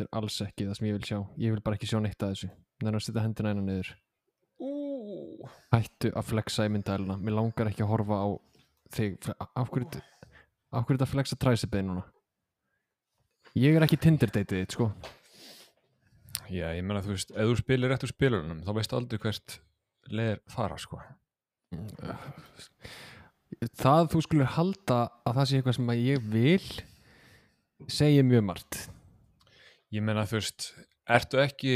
þetta er alls ekki það sem ég vil sjá. Ég vil bara ekki sjá neitt að þessu. Þannig að setja hendina einu niður. Ú, hættu að flexa í myndæluna mér langar ekki að horfa á þig. Af hverju þetta- þetta flexa træsipið núna? Ég er ekki Tinder dateið þitt sko. Já, ég meina þú veist, ef þú spilir rétt úr spilunum þá veist aldrei hvert leðir fara sko. Það þú skulur halda að það sé eitthvað sem að ég vil segja mjög margt Ég meina þú veist, ertu ekki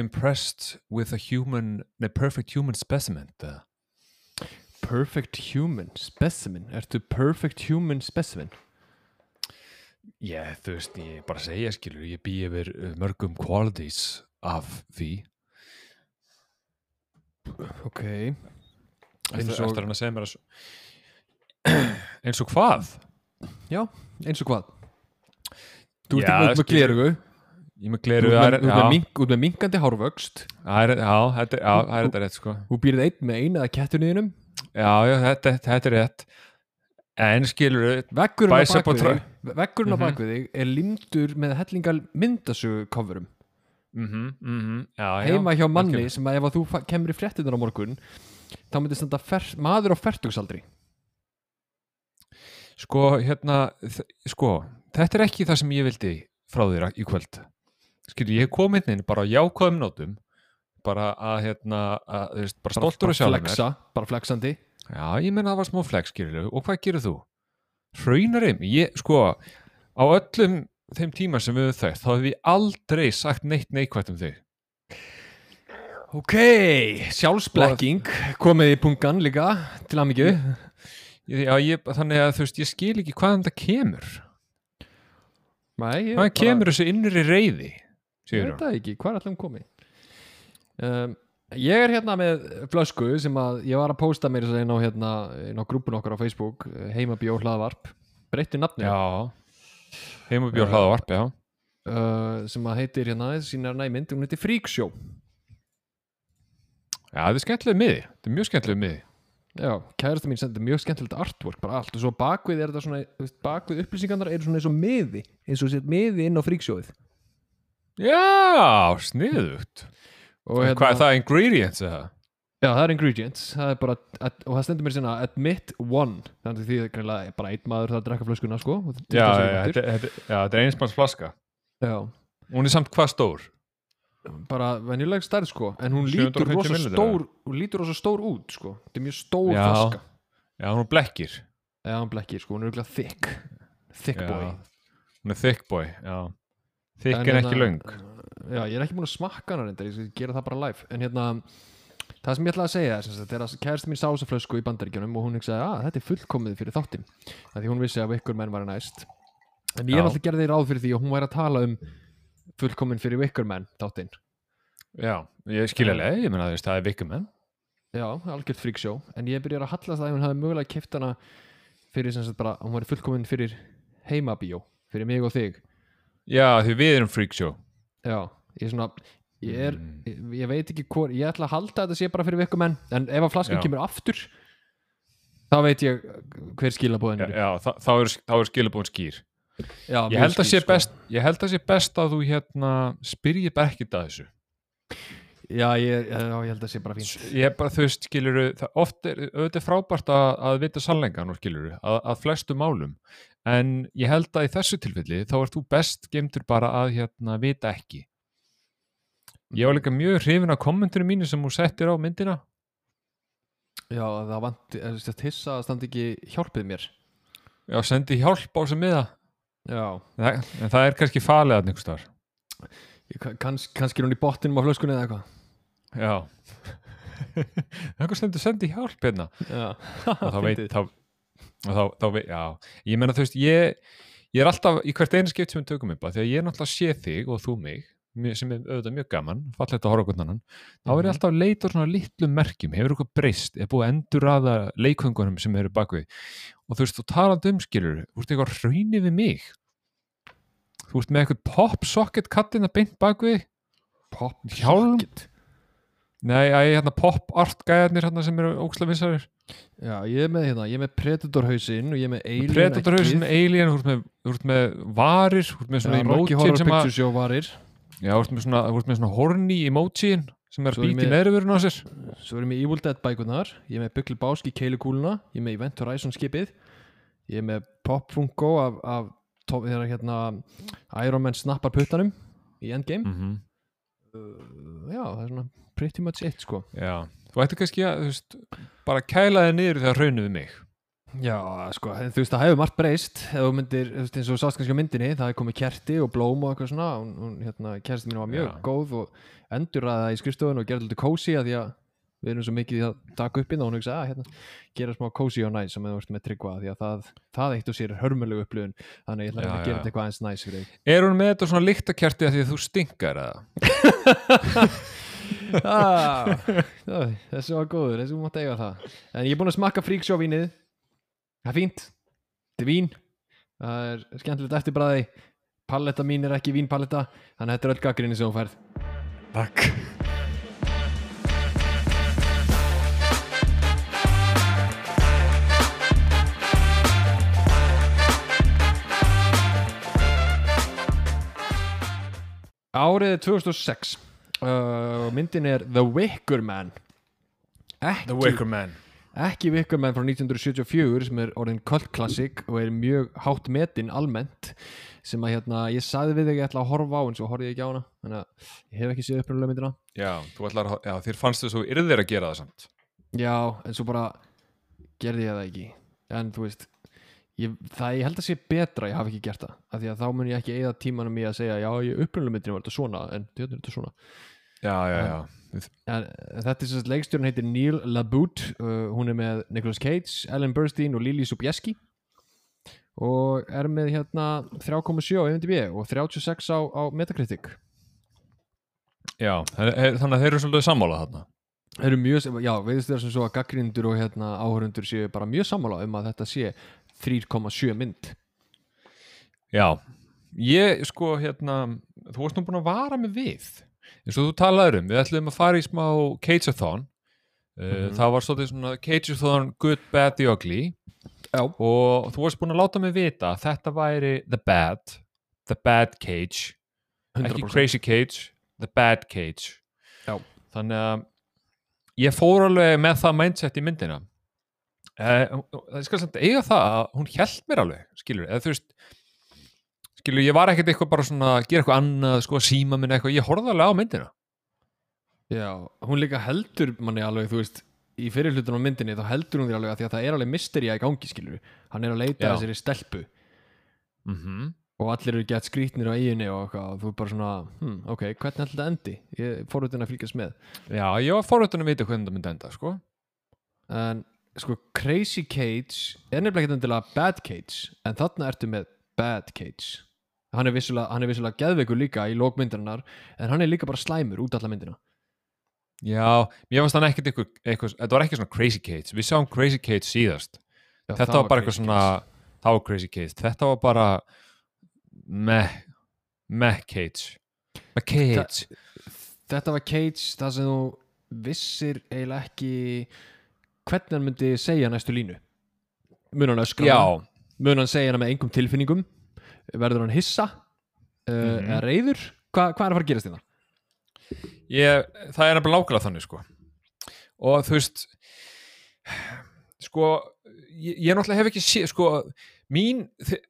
impressed with a human, a perfect human specimen eða? perfect human specimen? Ertu perfect human specimen? Já, þú veist, ég bara segja skilur, ég bý yfir uh, mörgum qualities af því. Ok. Eins og- eftir hann að segja mér að eins og hvað? já, eins og hvað? Þú ert ekki með glerugu Með út gleru, með, er, út með, mink, út með minkandi hárvöxt. Já, þetta er, já, það er þetta rétt sko. Þú býrð einn með eina eða kettunniðinum Já, já, þetta, þetta er rétt. En skilur, veggurinn á Bæsa upp á bakvið trö- þig veggurinn á Mhm. bakvið þig er lindur með hellingal myndasögu coverum. Mhm, mhm, já, já. Heima hjá manni sem að ef að þú kemur í fréttunar á morgun þá myndi standa fer, maður á fertugsaldri. Sko, hérna, sko, þetta er ekki það sem ég vildi frá þér í kvöld. Skilur, ég kom inn inn bara á jákvæðum nótum, bara að, hérna, að, veist, bara stoltur bara að sjálf flexa, bara flexandi Já, ég menna það var smá flex, skilur, og hvað gerir þú? Hraunarim, ég, sko, á öllum þeim tíma sem við höfum þekkt, þá hefur við aldrei sagt neitt neikvægt um þig. ok, sjálfsblekking komið í punkan líka til Já, ég, þannig að, þú veist, ég skil ekki hvaðan það kemur. Nei, ég Hvaðan kemur þessu innri reyði, Ég veit það ekki, hvað er allir um komið? Um, ég er hérna með flösku sem að ég var að posta mér inn á, hérna, inn á grúpun okkar á Facebook heimabjó hlaðvarp breytti nafni Já, heimabjór Já. hlaðavarp, já. uh, sem að heitir hérna sínar næmynd, hún heitir Freakshow Já, þetta er skemmtilega miði, þetta er mjög skemmtilega miði. Já, kærasta mín sendi mjög skemmtilegt artwork bara allt og svo bakvið er þetta svona bakvið upplýsingarnar eru svona eins og miði eins og sér miði inn á Freakshowið Já, sniðugt. Hvað er það, ingredients eða? Já, það er ingredients það er bara, at, og það stendur mér sinna admit one, þannig því það er bara einn maður það að drekka flöskuna sko Já, 20 já, sekúndur. þetta, er einsmanns flaska. já, Hún er samt hvað stór? bara venjuleg stærð sko en hún 750 lítur rosa stór hún lítur rosa stór út sko þetta er mjög stór Já. flaska Já, hún er blekkir. Já, hann blekkir sko, hún er auðvitað Já. boy Hún er thick boy, já. En, En ekki hérna- löng. Já, ég er ekki búin að smakka hana reyndar, ég gera það bara live. En hérna, það sem ég ætlaði að segja er sagt, er að kærasti mín sá þessa flösku í bandaríkjunum og hún hugsaði að þetta er fullkomið fyrir þáttinn. Að því hún vissi að ykkur menn var næst. En ég er alltaf gerði ráð fyrir því að hún væri að tala um fullkomin fyrir ykkur menn þáttinn. Já, ég skilja leið, ég menna það er vikum enn. Já, algjört fríksjó En ég byrjar að hallast að hún hafi mögulega keft hana fyrir sem sagt bara, hún væri fullkomin fyrir heimabíó, fyrir mig og þig Já, því við erum freak show. Já, ég er svona ég, er, Mm. ég, ég veit ekki hvor ég ætla að halda þetta sé bara fyrir vikkum menn en ef að flaskan Já. kemur aftur þá veit ég hver skilabóðin Já, eru já þá, þá er, þá er skilabóðin skýr. Já, Ég mjög held að skýr, sé sko. best, ég held að sé best að þú hérna spyrjið bara ekkert að þessu. Já, ég, já, ég held að sé bara fínt. Ég er bara, þú veist, skilur oft er, auðvitað frábært að, að vita sannleikan og skilur, að, að flestu málum. En ég held að í þessu tilfelli þá ert þú best gemtur bara að hérna vita ekki. Ég var líka mjög hrifin af kommentunum mínu sem þú settir á myndina. Já, það vant, er þetta hissa að standa ekki hjálpið mér. Já, sendi hjálp á sem miða. Já, Það- en það er kannski falið að einhvers þar kann- kanns, er hún í bottinum á flöskunni eða eitthvað. Já. Það stendur sendi hjálp hérna. Og þá veit þá, og þá, þá veit, já, ég meina þú veist ég, ég er alltaf í hvert einu skipt sem við tökum upp að því að ég er náttúrulega sé þig og þú mig sem er auðvitað mjög gaman, fallegt að horfa hvernig annan þá er ég Mhm. alltaf að leita á svona litlum merkjum. Hefur eitthvað breyst, er búið að endur aða leikvöngunum sem eru bakvið og þú veist, þú talandi um skilur, þú ert eitthvað raunni við mig þú ert með eitthvað pop socket kattina beint bakvið Pop Hjálm? socket. nei, æ, hérna pop art gæðarnir hérna sem eru óksla vinsarir Já, ég er með hérna, ég er með Predator hausinn og ég er með Alien Predator eggið. hausin, Alien, þú þú ert með varir, þú ert með svona Já, Rocky emoji Horror að Picture Show varir Já, þú ert með svona, svona horny emojiin sem er Svo er bít í með- neðruvörun á sér Svo erum við Evil Dead bækunar Ég er með Bugli Báski keilukúluna Ég er með Event Horizon skipið Ég er með Pop Funko af, af þegar hérna Iron Man snappar puttanum í Endgame. Mm uh, Já, það er svona pretty much it sko. Já, þú ætti kannski að, veist, bara kæla þig niður þegar raunuðu mig. Já, sko, þú veist, það hefur margt breyst. Ef þú myndir, þú veist, eins og sást kannski á myndinni það er komið kerti og blóm og eitthvað svona. Hún, hún, hérna, kersti mín var mjög Já. góð og endur að það í skrifstofun og gerði alltaf kósi að því að við erum svo mikið í að taka upp inn og hún hugsa að hérna, gera smá kósi og næs sem þú ert með tryggva því að það, það eitt og sér er hörmulegu upplifun þannig að ég ætla að Já, reyna að gera þetta eitthvað eins næs fyrir þig. Er hún með þetta svona lyktakerti að því að þú stinkar eða? ah, já, þessi var góður, þessi mátt eiga það. En ég er búinn að smakka fríksjó vínið það er fínt. Þetta er vín, það er skemmtilegt eftirbræði palletta mín er ekki vínpalletta þannig að þetta er öll gaggrinni sem þú færð. Takk árið er 2006 uh, myndin er The Wicker Man. Ekki, The Wicker Man. ekki Wicker Man frá 1974 sem er orðin cult classic og er mjög hátt metin almennt sem að hérna, ég sagði við þig að ég ætla að horfa á en svo horfði ég ekki á hana þannig að ég hef ekki séð upprunalega myndina. Já, að, já, þér fannst að þú yrðir að gera það samt. Já, en svo bara gerði ég það ekki. En þú veist ég, það ég held að sé betra að ég hafi ekki gert það af því að þá mun ég ekki eigða tímanum í að segja já, ég upprunalega myndina var þetta svona en þetta er þetta svona. Já, já, já. En þetta er sem leikstjórn heitir Neil LaBute uh, hún er með Nicolas Cage, Ellen Burstyn og Lili Sobieski og er með hérna 3,7 á IMDb og 36 á, á Metacritic. Já, er- þannig að þeir eru svolítið sammála þarna. Mjög, já, veiðist þér sem svo að gaggrindur og hérna áhörundur séu bara mjög sammála um að þetta sé 3,7 mynd Já, ég sko hérna, þú varst nú búin að vara mig við eins og þú talaður um, við ætlum að fara í smá Cage-a-thon uh, Mhm. það var svolítið svona Cage-a-thon Good, Bad, the Ugly Já. og þú varst búin að láta mig vita að þetta væri The Bad The Bad Cage 100%. ekki Crazy Cage, The Bad Cage Já. þannig að ég fór alveg með það mindset í myndina eh, það skal samt eiga það að hún hjælt mér alveg skilur, eða þú veist skilur, ég var ekkert eitthvað bara svona að gera eitthvað annað, sko, síma minn eitthvað, ég horfði alveg á myndina. Já, hún líka heldur manni alveg, þú veist í fyrir hlutunum á myndinni þá heldur hún því alveg að því að það er alveg mystería í gangi skilur hann er að leita að þessari stelpu. Mm -hmm. og allir eru gett skrýtnir á eiginni og eitthvað og þú er bara svona, hm, ok, hvernig ætla þetta endi? Ég fór út inn að fylgjast með. Já, ég var forröndin að vita hvernig það myndi enda, sko. En sko Crazy Cage er nefnilega ekki endilega Bad Cage en þarna ertu með Bad Cage. Hann er vissulega, geðveikur líka í lókmyndarinnar en hann er líka bara slæmur út alla myndina. Já, mér varst hann ekkert eitthvað, eitthvað þetta var ekki svona Crazy Cage, við sáum Crazy Cage síðast. Já, þetta var bara eitthvað svona það var Crazy Cage, þetta var bara meh meh Cage. Meh Cage Cage. þetta var Cage það sem þú vissir eiginlega ekki hvernig hann myndi segja næstu línu? Mun hann öskra mun hann segja hana með engum tilfinningum? Verður hann hissa? Uh, Mhm. eða reyður Hva, hvað er að fara að gerast hérna? ég, það er nefnilega láglega þannig sko. Og þú veist sko ég, ég náttúrulega hef ekki sé sko mín,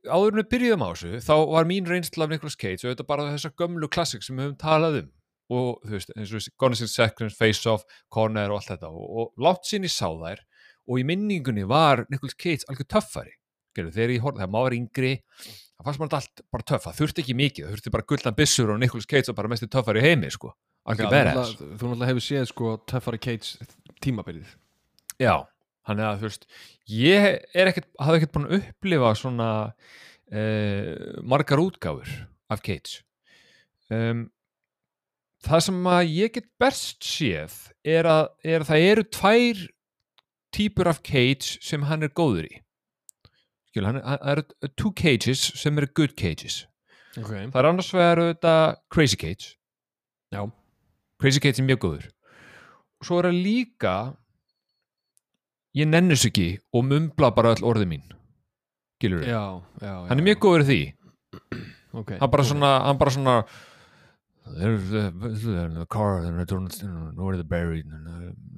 áður en við byrjuðum á þessu þá var mín reynsla af Nicolas Cage og þetta bara þessar gömlu klassik sem við höfum talað um og þú veist, eins og Gone in Six Seconds, Face Off, Corner og allt þetta. Og, og látt sín ég sá þær og í minningunni var Nicolas Cage algjör töffari. Gerðu, þegar ég horfði, þegar maður yngri. Það fannst maður allt bara töff, það þurfti ekki mikið það þurfti bara gullna byssur og Nicolas Cage var bara mestu töffari í heimi sko, þú badass. náttúrulega- þú náttúrulega hefur séð sko Töffari Cage tímabilið. Já, hann er að þú veist ég er ekkert, hafði ekkert búin að upplifa svona uh, margar útgáfur af Cage. Um, það sem að ég get best séð er að, er að það eru tvær típur af Cage sem hann er góður í. Skil, hann er, eru two cages sem eru good cages. Okay. það er annars vegar þetta Crazy Cage. Já, Crazy Cage er mjög góður. Og svo er það líka ég nennis ekki og mumbla bara öll orðið mín. Gilur já hann er mjög góður því. Okay. hann bara ok. svona, hann bara svona there's a, a car and I don't know where they're buried and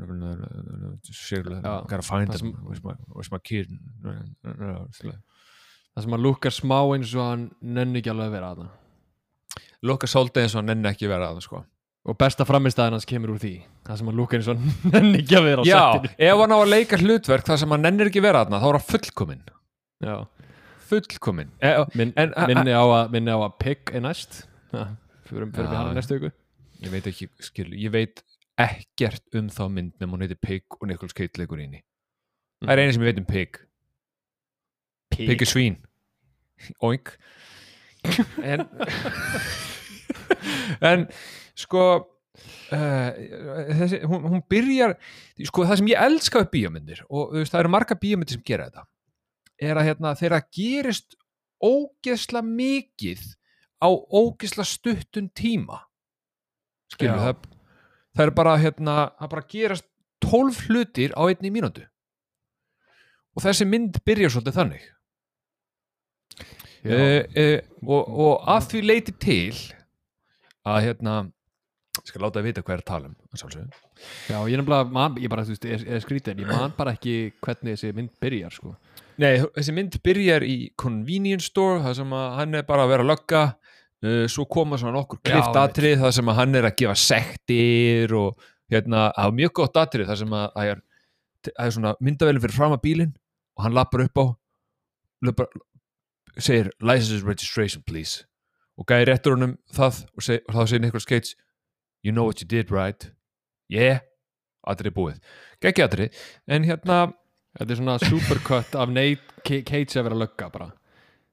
uh, shit, Já, gotta find það them. where's my, where's my kid? Það sem hann lukkar smá eins og hann nenni ekki alveg að vera að það Luka svolítið eins og hann nenni ekki vera að það sko. Og besta framistæðan hans kemur úr því. Það sem hann lukkar eins og hann nenni ekki að vera á Já, settinu ef hann á að leika hlutverk þar sem hann nennir ekki vera að þá er hann fullkomin Já. fullkomin Min, En- a- a- minni, á að, að pigg er næst. Ja, fyrir, við hann næstu ykkur ég veit ekki, skil, ég veit ekkert um þá mynd nema hún heitir Pig og Nicholas Cage leikur í henni það er eini sem ég veit um Pig. Pig. Er svín oink. En en sko uh, þessi, hún, hún byrjar sko það sem ég elska upp bíómyndir og veist, það eru marga bíómyndir sem gera þetta er að hérna, þeirra gerist ógeðsla mikið á ógeðsla stuttun tíma. Skilur það það er bara hérna, það bara gerast 12 hlutir á einni mínútu. Og þessi mynd byrjar svolítið þannig. Uh, uh, og, og að því leiti til að hérna ég skal láta að vita hvað er að tala um. Já, ég nefnilega, man, ég bara, þú veist, er, er skrítið en ég man bara ekki hvernig þessi mynd byrjar, sko. Nei, þessi mynd byrjar í convenience store það sem að hann er bara að vera að lögga uh, svo koma svona nokkur klift atrið það sem að hann er að gefa sektir og hérna, það er mjög gott atrið það sem að það er, er svona myndavælum fyrir fram að bílinn og hann lappar upp á lappar, segir license registration please. Og gæði réttur honum það og, seg, og þá segir Nicholas Cage you know what you did right? Yeah, atrið búið. Geggi atrið, en hérna Þetta er svona supercut af Nate Ca- Cage að vera að lögga bara.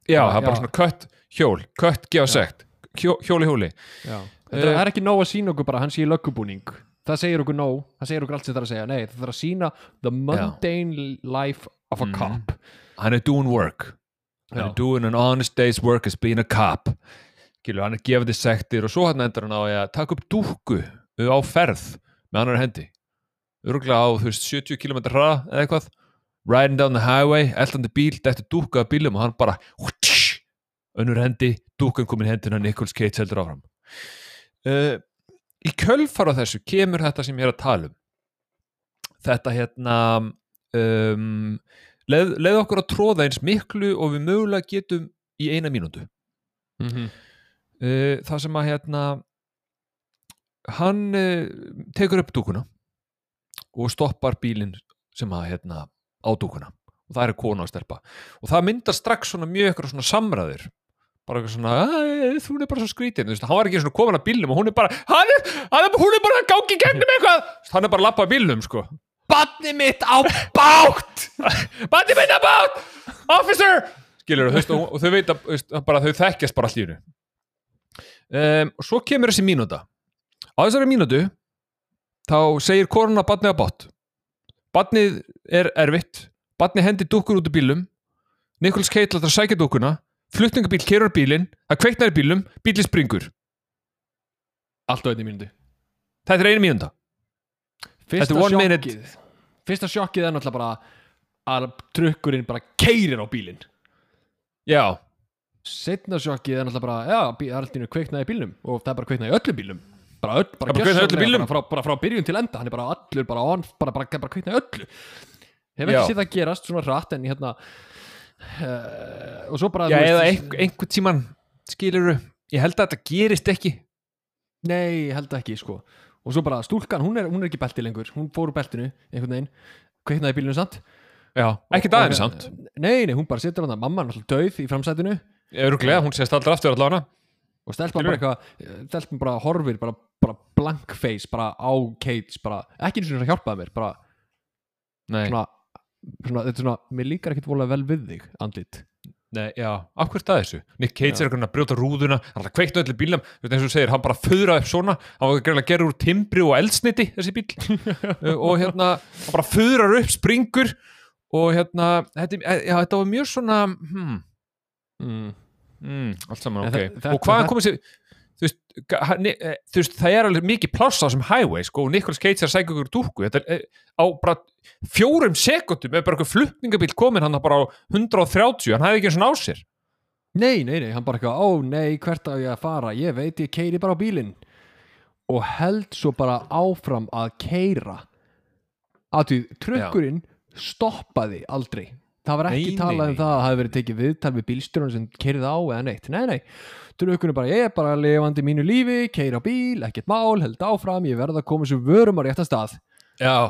Já, Já, það er bara já. svona kött, hjól, kött, gefa Já. hjó, hjóli, hjóli. Já. Þetta Eh, er ekki nóg að sína okkur bara, hann sé löggubúning. Það segir okkur nóg, það segir okkur allt sem það er að segja. Nei, það þarf að sína the mundane life of a Mhm. cop. Hann er doing work. Hann Já. er doing an honest day's work as being a cop. Gilur, hann er gefandi sektir og svo hann endur hann á að taka upp dúkku á ferð með annar hendi. Örgulega á, þú veist, 70 km hraða eða eitthvað. Riding down the highway, eldandi bíl, þetta dúkka af bílum og hann bara önnur hendi, dúkkan komin hendina Nicholas Cage heldur áfram. Uh, í kjölfara þessu kemur þetta sem ég er að tala um. Þetta hérna um, leið, leið okkur að tróða eins miklu og við mögulega getum í eina mínútu. Mm -hmm. Uh, það sem að hérna hann uh, tekur upp dúkuna og stoppar bílinn sem að hérna á dúkuna. Og það er kona að stelpa. Og það myndar strax svona mjög eitthvað svona samræður. Bara eitthvað svona, "Æ, þú er bara svo skrítin. Þú veist, hann var ekki svona komin að bílnum og hún er bara hann er, hann er, hún er bara að gangi gegnum eitthvað. Hann er bara að lappa að bílnum sko. Batni mitt á bát! Bandi mitt að bát! Officer! Skilur þú veist og, og þau veit að veist, bara, þau þekkjast bara hennu um, og svo kemur þessi mínúta. Á þessari mínútu þá segir koruna badni að bát badnið er erfitt. Badnið hendi dúkkur út úr bílum Nicholas Cage lætur að sækja dúkkuna. Flutningabíl kerur bílinn, það kveiknar í bílum bílinn springur, Allt á einni mínúti. þetta er einu mínúta. Fyrsta sjokkið. Fyrsta sjokkið er náttúrulega bara að trukkurinn bara keirir á bílinn. já, Setna sjokkið er náttúrulega bara, já, það er allt í einu kveiknaði í bílnum og það er bara kveiknaði í öllum bílum. Bara, öll, bara, Já, bara. Bara frá, bara frá byrjun til enda, hann er bara allur, bara, on, bara, bara, bara kveiknaði í öllu. Hef ekki séð það gerast svona rætt en hérna, uh, og svo bara, já eða einhver, einhver tíman skilur ég held að þetta gerist ekki Nei, ég held ekki, sko. Og svo bara stúlkan, hún er, hún er ekki belti lengur, hún fór úr beltinu, einhvern veginn, kveiknaði í bílnum samt. já, ekki og- samt Nei, nei, hún bara situr hann að mamma er náttúrulega döið í framsætinu Öruglega, hún sést aldrei aftur allavega og stelpan bara eitthvað stelpan bara horfir, bara, bara blank face bara á Cage, bara ekki eins og svona hjálpaði mér, bara Nei, svona, svona, þetta er svona mér líkar ekkit vola vel við þig, andlit nei, já, af hverju það þessu? Nick Cage Já. er að brjóta rúðuna hann er að kveikna öllu bílam, þú veist eins og þú segir hann bara föðra upp svona, hann var að gera úr timbri og eldsniti, þessi bíl Uh, og hérna, hann bara föðrar upp springur og hérna þetta, er- já, þetta var mjög svona hmm, mm. Mm, allt saman, En ok. þetta- og hvaðan komið sér þú veist, eh, þú veist, það er alveg mikið pláss á þessum highway, sko, og Nicholas Cage er að sækja ykkur dúkku, þetta er eh, á bara fjórum sekundum, er bara eitthvað flutningabíl komin hann bara á 130, hann hefði ekki eins og á sér. Nei, nei, nei, hann bara eitthvað, ó nei, hvert á ég að fara? Ég veit, ég keiri bara á bílinn. Og held svo bara áfram að keira aðtúð, trukkurinn stoppaði aldrei það var ekki Nei, talað nei, um það að það hafi verið tekið viðtal við bílstjórun sem keirið á eða neitt, nei nei. Trukkurinn bara, ég er bara lifandi mínu lífi keira á bíl, ekkert mál, held áfram ég verð að koma svo vörum á réttan stað. Já,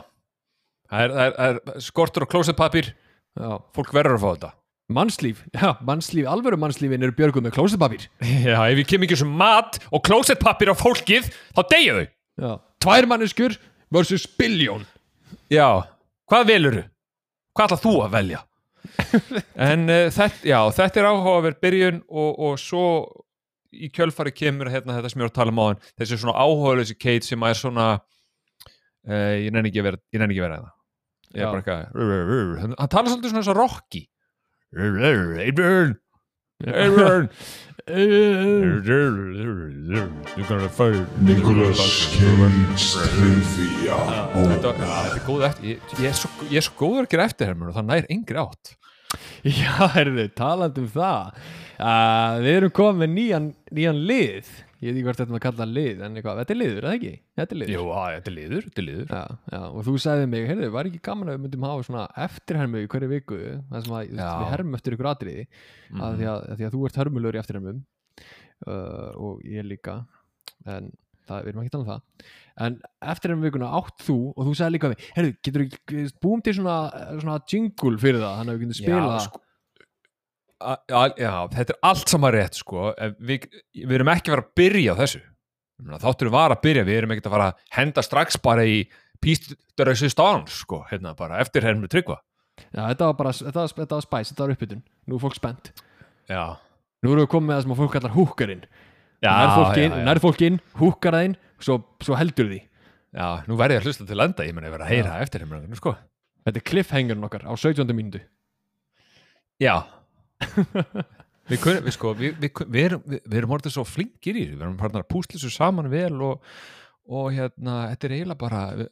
það er, það er, er skortur og klósetpapír, já, fólk verður að fá þetta. mannslíf, já, mannslíf alvöru mannslífin eru björguð með klósitpapír Já, ef ég kem ekki sem mat og klósetpapír á fólkið, þá deyja þau. tvær manneskur versus biljón Já, hvað veluru? Hvað ætlað þú að velja? en uh, þetta, já, þetta er áhugaverð byrjun og, og svo í kjölfari kemur hérna, þetta sem ég var að tala um á hann þessi svona áhugaverðlösi Kate sem er svona uh, ég nenni ekki að vera ég það ég Já. er bara eitthvað hann, tala svolítið svona eins og Rocky. Adrian Adrian. You're gonna fight Nicolas Cage trivia Þetta, já, þetta er góð eftir ég, er svo, góður að gera eftirhermur og það nær engri átt. Já, heyrðu, talandi um það uh, Við erum komið með nýjan, nýjan lið Ég veit ekki hvort þetta maður kalla lið En eitthvað, þetta er liður, eða ekki? Þetta er liður Jú, að, þetta er liður, þetta er liður Já, já, og þú sagði mig, heyrðu, var ekki gaman að við myndum hafa svona eftirhermu í hverju viku Það sem að Já. við hermum eftir ykkur atriði Mhm. að, því að, að því að þú ert hörmulegur í eftirhermum uh, Og ég líka En það, við erum ekki að tala um það En eftirhermu vikuna átt þú Og þú sagði líka við, heyrðu, getur við búum til svona, svona jingle fyrir það Þannig að við getum spila Já, já, þetta er allt saman rétt sko. Við, við erum ekki að fara að byrja á þessu. Ég meina, þáttur var að byrja, við erum ekki að fara að henda strax bara í písturössu stán sko, hérna bara, eftir hérna tryggva. Já, þetta var bara, þetta var, þetta var spæs, þetta var uppbytun. Nú er fólk spennt. Já, Nú erum við komið með það sem fólk kallar húkarinn já, Nær fólk inn, já, já. nær fólk inn, húkar það inn Svo, svo heldur því. Já, nú verð ég að hlusta til enda ég menn að vera að heyra eftir hérna sko. Þetta er cliffhangerinn okkar á 17. mínútu. Já Við, kun, við, sko, við, við, erum, erum orðið svo flinkir í þessu, við erum farin að púsla þessu saman vel og, og hérna, þetta er eiginlega bara uh,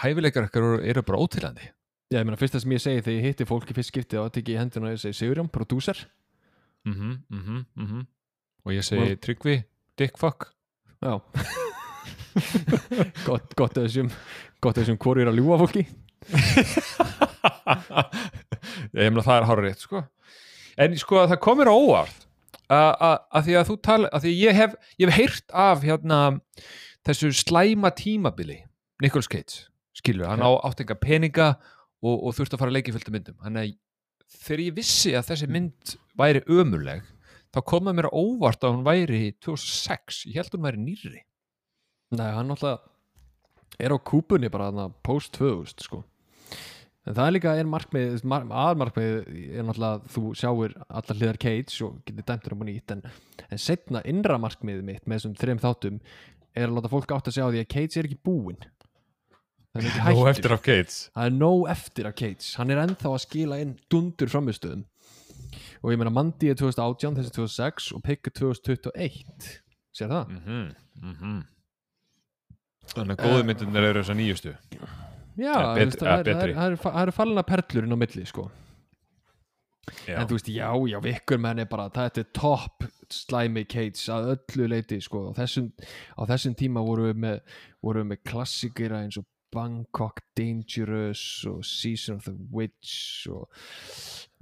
hæfileikar ekkert eru, bara ótilandi Já, ég meina, fyrsta sem ég segi þegar ég hitti fólk í fyrst skipti og tekið í hendina og ég segi Sigurjón, prodúser mhm, mhm, mhm. Og ég segi Tryggvi, dick fuck. Já. Gott, gott að þessum gott að þessum hvoru er að ljúga fólki. Ég meina það er hára rétt sko en sko það komir á óvart að- því að þú tala að því ég hef, ég hef heyrt af hérna þessu slæma tímabili Nicolas Cage, skilur, hann á átt enga peninga og, og þurfti að fara að leiki fylgta myndum, hann er þegar ég vissi að þessi mynd væri ömuleg þá kom það mér á óvart að hún væri 2006, ég held hún væri nýrri. Nei, hann náttúrulega er á kúpunni bara post 2000 sko en það er líka er markmið, mar, aðmarkmið er náttúrulega að þú sjáir allar hliðar Cage og getur dæmtur um að nýtt en, en setna innra markmið mitt með þessum þreim þáttum er að láta fólk átt að sjá því að Cage er ekki búinn. Það er ekki hættur. af Cage. Það er nóg eftir af Cage. Hann er ennþá að skila inn dundur framistöðum og ég meina Mandy er 2018 þessi 2006 og Pigg er 2021 sér það? mhm, mhm. Þannig að góðu myndinir eru þessar nýjustu Já, það er- er- eru fallina perlur inn á milli sko. Já. en þú veist, já, já, vikkur menn er bara þetta er topp slæmi Cage að öllu leiti, sko á þessum, á þessum tíma voru við með voru við með klassikera eins og Bangkok Dangerous og Season of the Witch og,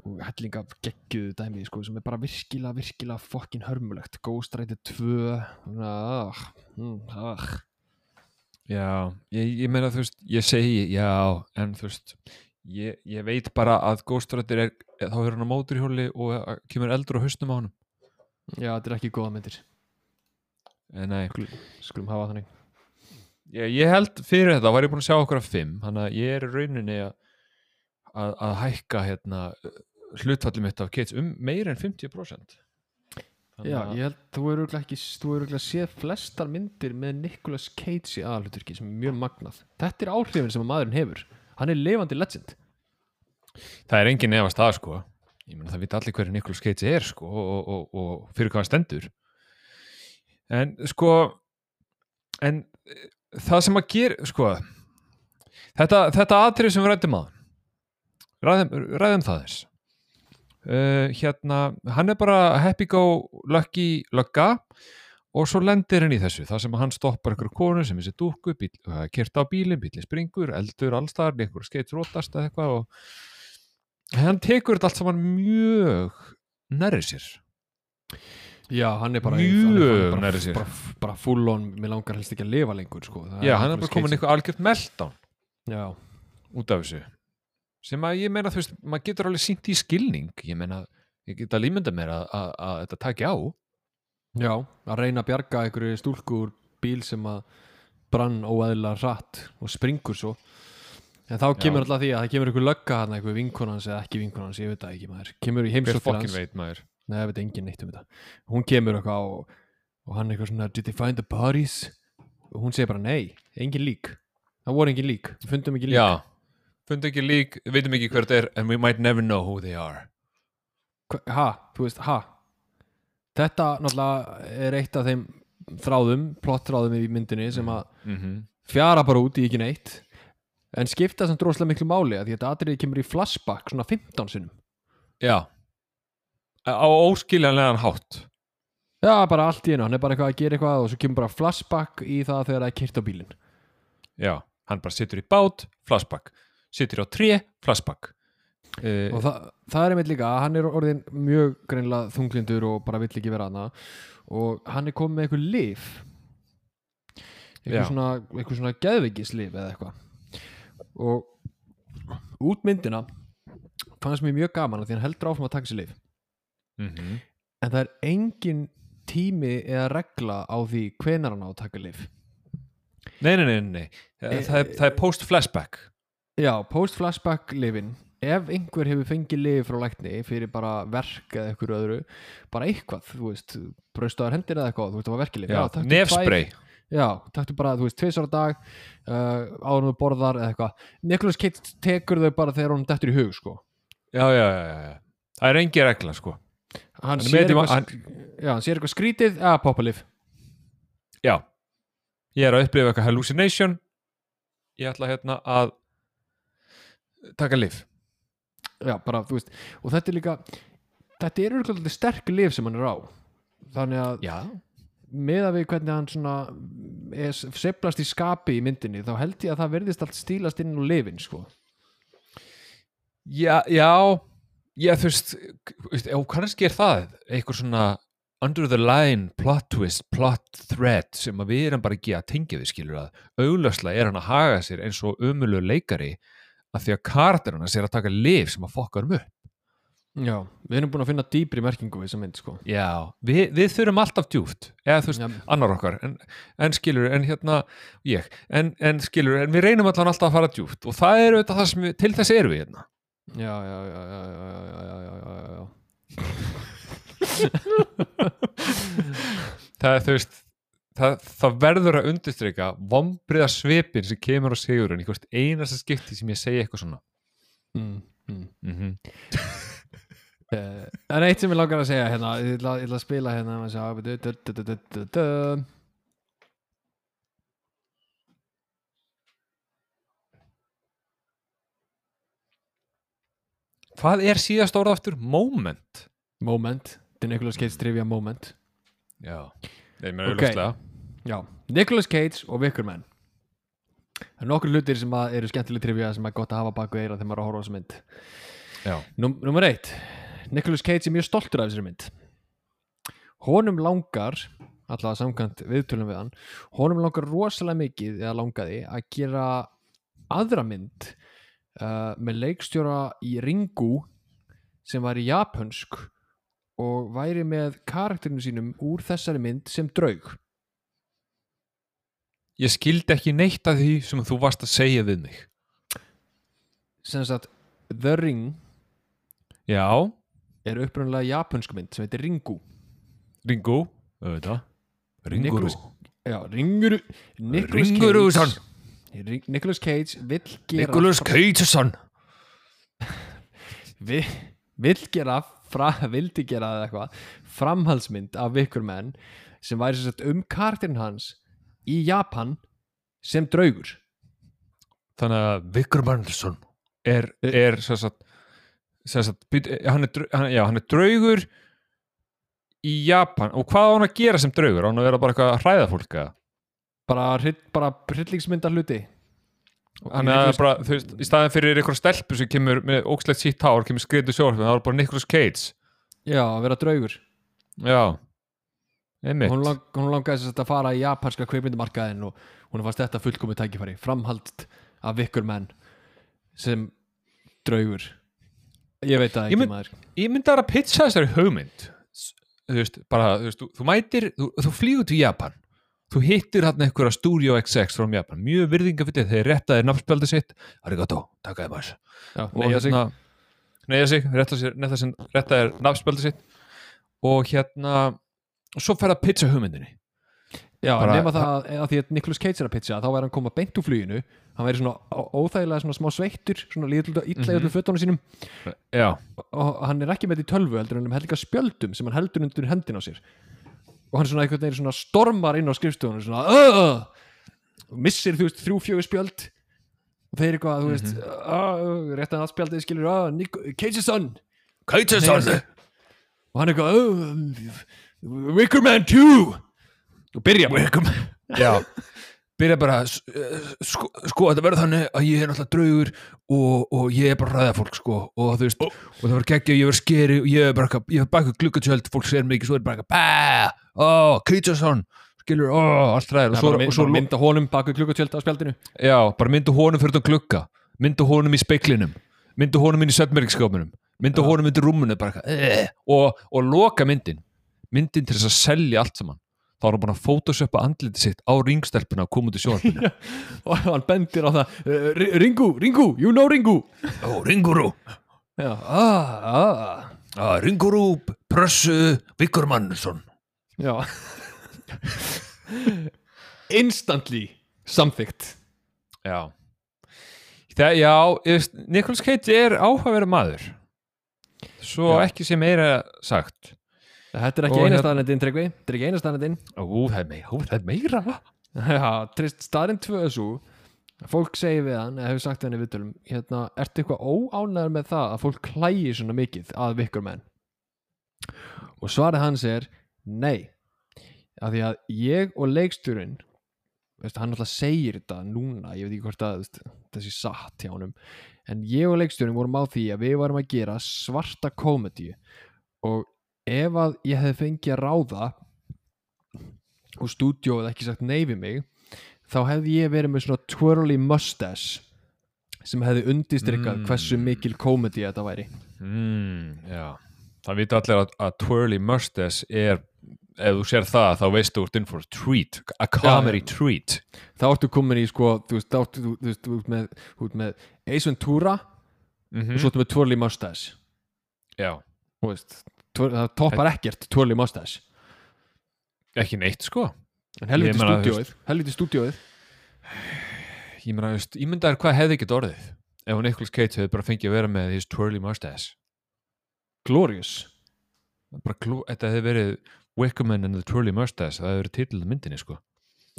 og helling af geggjuðu dæmi, sko, sem er bara virkilega, virkilega fokkin hörmulegt Ghost Rider 2 ah, mm, ah. Já, ég, ég meina þú veist, ég segi já, en þú veist ég, ég veit bara að Rider er, þá er hann á móturhjóli og að kemur eldur á hausnum á honum. Já, þetta er ekki góða myndir. En nei, skulum hafa þannig. Ég, ég held fyrir þetta var ég búin að sjá okkur af fimm þannig að ég er rauninni að, að, að hækka hérna hlutfalli mitt af Kates um meira en 50% Þannig Já, að- ég held, þú eru ekki, þú eru örugglega séð flestar myndir með Nicolas Cage í aðalhuturki sem er mjög magnað. Þetta er áhrifin sem að maðurinn hefur. Hann er lifandi legend. það er engin nefast það sko ég meina það vita allir hverju Nicolas Cage er sko og, og, og, og fyrir hvað hann stendur en sko en eh, það sem að gera sko þetta, þetta atrið sem við rættum á ræðum, ræðum það þess uh, hérna hann er bara happy go lucky lugga og svo lendir hann í þessu það sem hann stoppar ykkur konu sem þessi dúkku bíl, kyrta á bílinn, bílinn springur eldur allstar, einhver skeitt rótast eða eitthvað og hann tekur þetta allt saman mjög nærri sér Já, hann er bara Mjög er bara, nærri sér. bara, bara, full on, mér langar helst ekki að lifa lengur sko. Já, hann er bara komin algjört meltdown Já, út af þessu sem að ég meina, þú veist, maður getur alveg sínt í skilning. Ég meina, ég get að límynda mér að, að, að þetta taki á. Já, að reyna að bjarga einhverju stúlku úr bíl sem að brann óæðilega hratt og springur svo. En þá kemur alltaf því að það kemur einhver lögga hann eitthvað vinkonans eða ekki vinkonans, ég veit það ekki maður. Kemur í hver heimsótt til fokkin hans veit maður? Nei, það veit enginn neitt um þetta. Hún kemur eitthvað og, og hann eitthvað svona Did they find the bodies? Og hún segir bara nei, engin lík. Það voru engin lík, við fundum ekki lík. Já, fundu ekki lík, veitum ekki hver þetta er and we might never know who they are. Ha, þú veist, ha. Þetta náttúrulega er eitt af þeim þráðum, plottráðum í myndinni sem að mm fjara bara út í ekki neitt en skipta sem droslega miklu máli að því að þetta atriði kemur í flashback svona 15 sinnum. Já. Á óskiljanlegan hátt. Já, bara allt í einu, hann er bara eitthvað að gera eitthvað og svo kemur bara flashback í það þegar það er kyrt á bílinn. Já, hann bara situr í bát, flashback situr á tré, flashback. Uh, og það, það er einmitt líka hann er orðin mjög greinlega þunglindur og bara vill ekki vera hana og hann er komið með eitthvað lif Já. eitthvað svona, eitthvað svona geðvikislif eða eitthvað. Og út myndina fannst mér mjög gaman að því hann heldur áfram að taka sér lif mm en það er engin tími eða regla á því hvenar hann á að taka lif nei, nei, nei, nei. Eh, það, er, það er post-flashback Já, post-flashback lifin ef einhver hefur fengið lif frá lækni fyrir bara verk eða eitthvað öðru bara eitthvað, þú veist braustaðar hendir eða eitthvað, þú veist það var verkilif já, nefspray. tvær- Já, taktu bara, þú veist, tvisar á dag uh, þú borðar eða eitthvað. Nicholas Cage tekur þau bara þegar hún dettur í hug, sko. Já, já, já, já, já. það er engi regla sko. Hann Hann sér eitthvað, já, hann sér eitthvað skrítið eða poppa lif já, ég er að upplifa eitthvað hallucination. Ég ætla hérna að taka lif Já, bara, þú veist, og þetta er líka þetta er örgulega sterk lif sem hann er á. Þannig að já, með að við hvernig hann svona seiflast í skapi í myndinni þá held ég að það verðist allt stílast inn á lifin sko. já, já já, þú veist, veist og kannski er það eitthvað svona under the line plot twist, plot thread sem að við erum bara ekki að tengja við skilur að auglöslega er hann að haga sér eins og umölu leikari að því að kartir hann er að taka lif sem að fokka um upp Já, við erum búin að finna dýpri merkingu við þessa mynd sko. Já, við, við þurfum alltaf djúft eða þú veist, Já. annar okkar en, en skilur, en hérna ég, en, en skilur, en við reynum allan alltaf að fara djúft og það er auðvitað það sem við, til þess erum við hérna já, já, já, já, já, já, já, já, já, já. það er þú veist það, það verður að undirstryka vombriða svipin sem kemur á sigurinn hvort einasta skipti sem ég segi eitthvað svona Mm, mm. mm -hmm. Uh, en eitt sem ég langar að segja hérna, ég ætla, ég ætla að spila hérna að du. Hvað er síðast orða aftur? Moment Moment, þetta er Nicolas Cage trivia moment Já, Nei, menn Ok. auðvitað Já, Nicolas Cage og Wickerman Það er nokkur hlutir sem að eru skemmtileg trivia sem er gott að hafa baku eira þegar maður er að horfa á þessu mynd. Já, Nú, Númer eitt. Nicolas Cage er mjög stoltur af þessari mynd. Honum langar allavega samkvæmt viðtölum við hann honum langar rosalega mikið eða langaði að gera aðra mynd uh, með leikstjóra í Ringu sem var í japansk og væri með karakterinu sínum úr þessari mynd sem draug ég skildi ekki neitt af því sem þú varst að segja við mig. Sem sagt The Ring Já, er upprunalega japansk mynd sem heitir Ringu. Ringo auðvitað. Nicolas- Já, Ringuru Nicolas Ringurússon. Cage. Nicolas Cage vill gera Nicholas Cageson vi, vill gera fra, vildi gera eða eitthvað framhaldsmynd af sem væri sem sagt um kartirinn hans í Japan sem draugur Þannig að Viktor Barnelsson er, er sem sagt, sem sagt, hann, er, hann, já, hann er draugur í Japan og hvað á hann að gera sem draugur? Á hann að vera bara eitthvað að hræða fólk bara, hryll- bara hryllingsmynda hluti Þannig að bara, þú veist, í staðin fyrir eitthvað stelpu sem kemur með ógslegt sítt hár, kemur skriðu sjórfinn, það var bara Nicolas Cage. já, að vera draugur Já. Hún, lang, hún langaði þess að fara í japanska kveipmyndumarkaðin og hún fannst þetta fullkomið tækifæri framhald af ykkur menn sem draugur ég veit Ég ekki mynd- maður Ég myndi að pitcha þessari hugmynd. Þú veist, bara, þú veist, þú, þú mætir, þú, þú flýgur til Japan. Þú hittir hann einhverja Studio XX frá Japan. Mjög virðingafitið þegar réttaði nafnspjaldi sitt. Arigato, takaði maður. og neyja sig. hérna neyja sig, rétta, sér, rétta, nafnspjaldi sitt og hérna og svo fer að pitcha hugmyndinni. Já, bara- nema það að, því að Nicolas Cage er að pitcha þá væri hann koma beint úr fluginu. Hann væri svona ó- óþægilega svona smá sveittur svona illa í Mhm. öllu fötunum sínum. Já, og hann er ekki með þetta í tölvu heldur en hann heldur ekki spjöldum sem hann heldur undir hendin á sér. Og hann svona einhvern veginn svona stormar inn á skrifstofunum svona uh, og missir þú veist þrjú fjögur spjöld. Og þeir eitthvað þú veist uh, rétt að spjaldið skilur Cage's son Kætisson og hann eitthvað uh, Wicker Man 2 og byrja bara byrja bara sko, sko þetta verður þannig að ég er náttúrulega draugur og, og ég er bara ræða fólk sko og þú veist, og það var geggja ég verður skeri og ég er bara ég er bara eitthvað glukkatjöld fólk sér mig ekki, svo er bara bæ, ó, Kætisson skilur, ó, allt ræðir og og svo, mynda honum baku klukkutjöld á spjaldinu. Já, bara myndu honum fyrir þann glugga myndu honum í speiklinum myndu honum inn í svefnmerkskópunum myndu Já. honum undir rúmunu bara eh, og, og loka myndin myndin til þess að selja allt saman. Þá er hann búin að photoshoppa andliti sitt á ringstelpuna og koma út í sjónarpinu og hann bendir á það Ri- Ringu, Ringu, you know Ringu. Ó, Ringuru, já, ah, ah. Ah, Ringuru Prössu Viggur Mannsson. Já. Instantly samþygt Já. Það, já, Nicolas Cage er áhugaverið maður. Svo Já. ekki sem meira sagt Þetta er ekki eina hérna- staðnendin, Tryggvi. Þetta er ekki eina staðnendin Ó, það er meira, ó, það er meira. Já, trist staðrind tvö svo Fólk segir við hann, eða hefur sagt við hann í viðtölum hérna, Ertu eitthvað óánæður með það að fólk klægi svona mikið að vikkur menn? Og svarið hans er Nei. Af því að ég og leikstjórinn veist, Hann alltaf segir þetta núna Ég veit ekki hvort að þessi satt hjá honum En ég og leikstjórinn vorum á því að við varum að gera svarta komedi Og ef að ég hefði fengið að ráða og stúdíóið ekki sagt nei við mig þá hefði ég verið með svona twirly mustache sem hefði undistrikkað Mm. hversu mikil komedi þetta væri. Mm, Já, það vita allir að, að twirly mustache er ef þú sér það þá veistu úr for a treat a comedy Já, treat. Þá ertu komin í sko þú veist, þá ertu, þú, veist, ert með, ert með Ace Ventura mm og svo ertu með twirly mustache. Já, Þú veist, það toppar ekkert twirly mustache. Ekki neitt sko. En helviti stúdíóið helviti stúdíóið. Ég meina, ég myndi að hvað hefði ekki orðið ef hún Nicolas Cage hefði bara fengið að vera með his twirly mustache? Glorious. Klú, þetta hefði verið Wickerman and the twirly mustache það hefði verið titluð myndinni sko.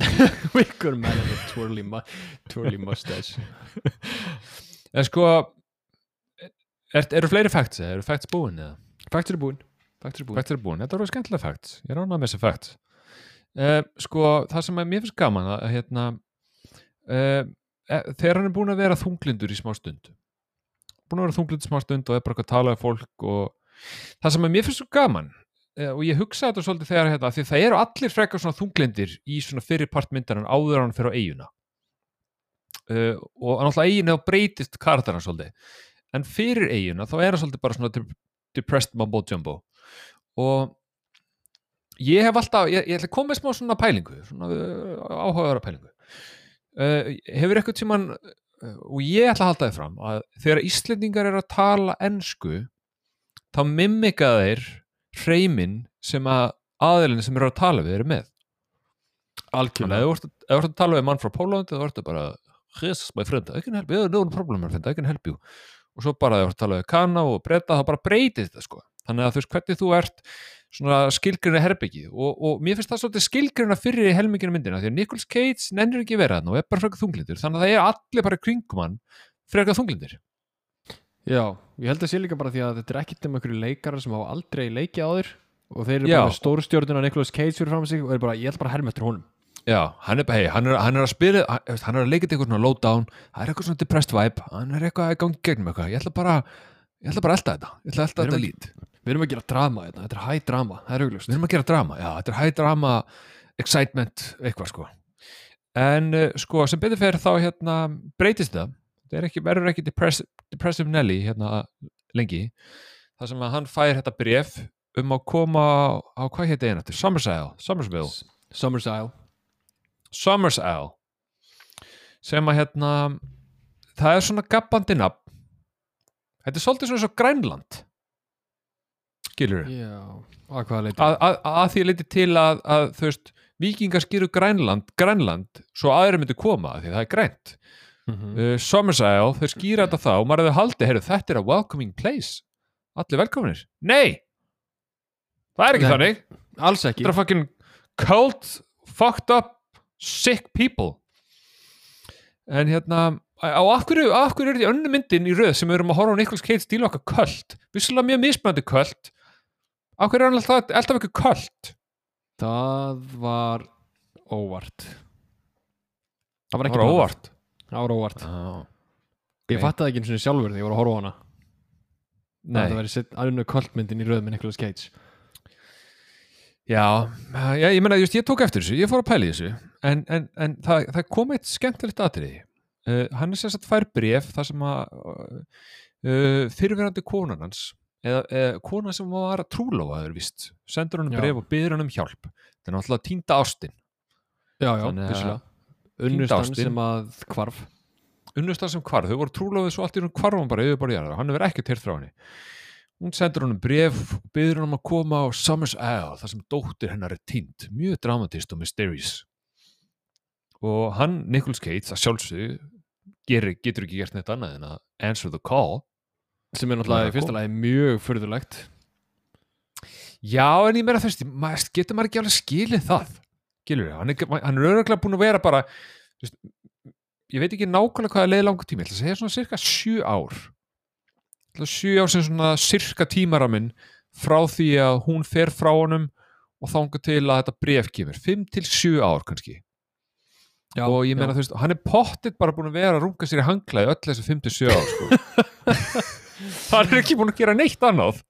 Wicker man and a twirly, mu twirly mustache. En sko er, eru fleiri facts eða? Eru facts búin eða? Facts eru búin Facts eru búin Facts eru búin, þetta voru skemmtilega facts. Ég er ánað með þessi facts. Uh, Sko, það sem er mér finnst gaman að hérna uh, þegar hann er búin að vera þunglindur í smá stund. Búin að vera þunglindur í smá stund og er bara að tala um fólk og það sem er mér finnst svo gaman uh, og ég hugsa þetta svolítið þegar hérna, því það eru allir frekar svona þunglindir í svona fyrir partmyndaran áður en hann fyrir á eiguna og náttúrulega eiginu þá breytist karakterna svolítið. En fyrir eiguna þá er hann svolítið bara svona depressed mumbo jumbo. Og ég hef alltaf, ég, ég ætla að koma með smá svona pælingu, svona uh, áhugaðara pælingu. Uh, hefur eitthvað tíman uh, og ég ætla að halda þið fram að þegar Íslendingar eru að tala ensku þá mimika þeir hreimin sem að aðeilin sem eru að tala við eru með. Algjörlega ef þú ert að- ert tala við mann frá Pólandi þá ertu bara Jesus my friend, I can help you, no problem my friend, I can help you og svo bara ef þú ert að tala við Kana og Breta þá bara breytið þetta sko. Þannig að þú veist hvernig þú ert svona skilgrina herbyggið og, og mér finnst það svolítið skilgrina fyrir í helminginu myndina því að Nicolas Cage nennir ekki vera þarna og er bara frekar þunglindur þannig að það er allir bara kringum hann frekar þunglindir. Já, ég held að sé líka bara því að þetta er ekkert um einhverju leikara sem hafa aldrei leikið áður og þeir eru Já. bara stórstjórnuna Nicolas Cage fyrir fram sig og er bara, ég ætla bara að herma eftir honum Já, hann er, hey, hann er, hann er að spila hann hann er að leika eitthvað svona low down það er eitthvað svona depressed vibe hann er eitthvað að gangi gegnum eitthvað. Ég ætla bara, ég ætla bara að elda þetta. Ég ætla að elda þetta lít. Við erum að gera drama þetta, þetta er high drama, það er auglust við erum að gera drama, já, þetta er high drama excitement, eitthvað sko. En uh, sko, sem betur fyrir þá hérna, breytist það. Það er ekki, verður ekki depress, depressive Nelly hérna lengi. Þar sem að hann fær þetta bref um að koma á, á hvað hétt einu þetta, Summersile, Summersville Summer's Isle Summersile sem að hérna það er svona gabbandi nafn. Þetta er svolítið svona svo Grænland. Skilur Já, að leiti að, að, að því leiti til að, að þú veist, vikingar skýru Grænland Grænland, svo aðri myndi koma af því það er grænt. Mhm. uh, Summersile, þau skýra þetta þá og maður hefði haldið, heyrðu, þetta er a welcoming place. Allir velkominir nei, það er ekki Nei. þannig. Alls ekki. Þetta er fucking cold, fucked up sick people. En hérna á af hverju, af er því önnu myndin í röð sem við erum að horfa á Nicolas Cage stíla okkar köld? Vissulega mjög mismöndi köld. Af hverju er hann alltaf, alltaf ekki köld? Það var óvart. Það var það ekki var planað. óvart. Það var óvart. Ah, Ég fattaði ekki eins og sjálfur þegar ég var að horfa á hana. Nei, Það verið sett aðunnu kvöldmyndin í röð með Nicolas Cage já, já, ég just, ég tók eftir þessu, ég fór að pæla í þessu en, en, en það, það kom eitt skemmtilegt atriði. Uh, hann er sagt fær bref þar sem að uh, fyrirverandi konan hans eða, eða kona sem var að trúlófaður víst, sendur hann Já. bref og byður hann um hjálp. Það er náttúrulega týnda ástin. Já, já, Týnda Unnustan sem að hvarf. Unnustar sem hvarf, þau voru trúlófið svo allt í hún hann bara yfir bara jarðar, hann hefur ekkert heyrt frá henni hún sendur hann um bref og byður hann um að koma á Summers Isle þar sem dóttir hennar er týnd. Mjög dramatist og mysterious. Og hann, Nicolas Cage að sjálfsögðu gerir, getur ekki gert neitt annað en að answer the call sem er náttúrulega í fyrsta lagi mjög furðulegt. Já, en ég meira þess, maður, getur maður ekki alveg skilið það? Skilur hann, er- er öruglega búin að vera bara veist, ég veit ekki nákvæmlega hvað er leið langur tími, ég ætla að segja svona cirka sjö ár Ég ætla að sjö ár sem svona cirka tímaraminn frá því að hún fer frá honum og þanga til að þetta bref kemur, 5 til 7 ár kannski. Já, og ég meina já. þú veist, hann er pottitt bara búin að vera að runga sér í hanglaði öll þessi 5 til 7 ár sko. hann er ekki búin að gera neitt annað.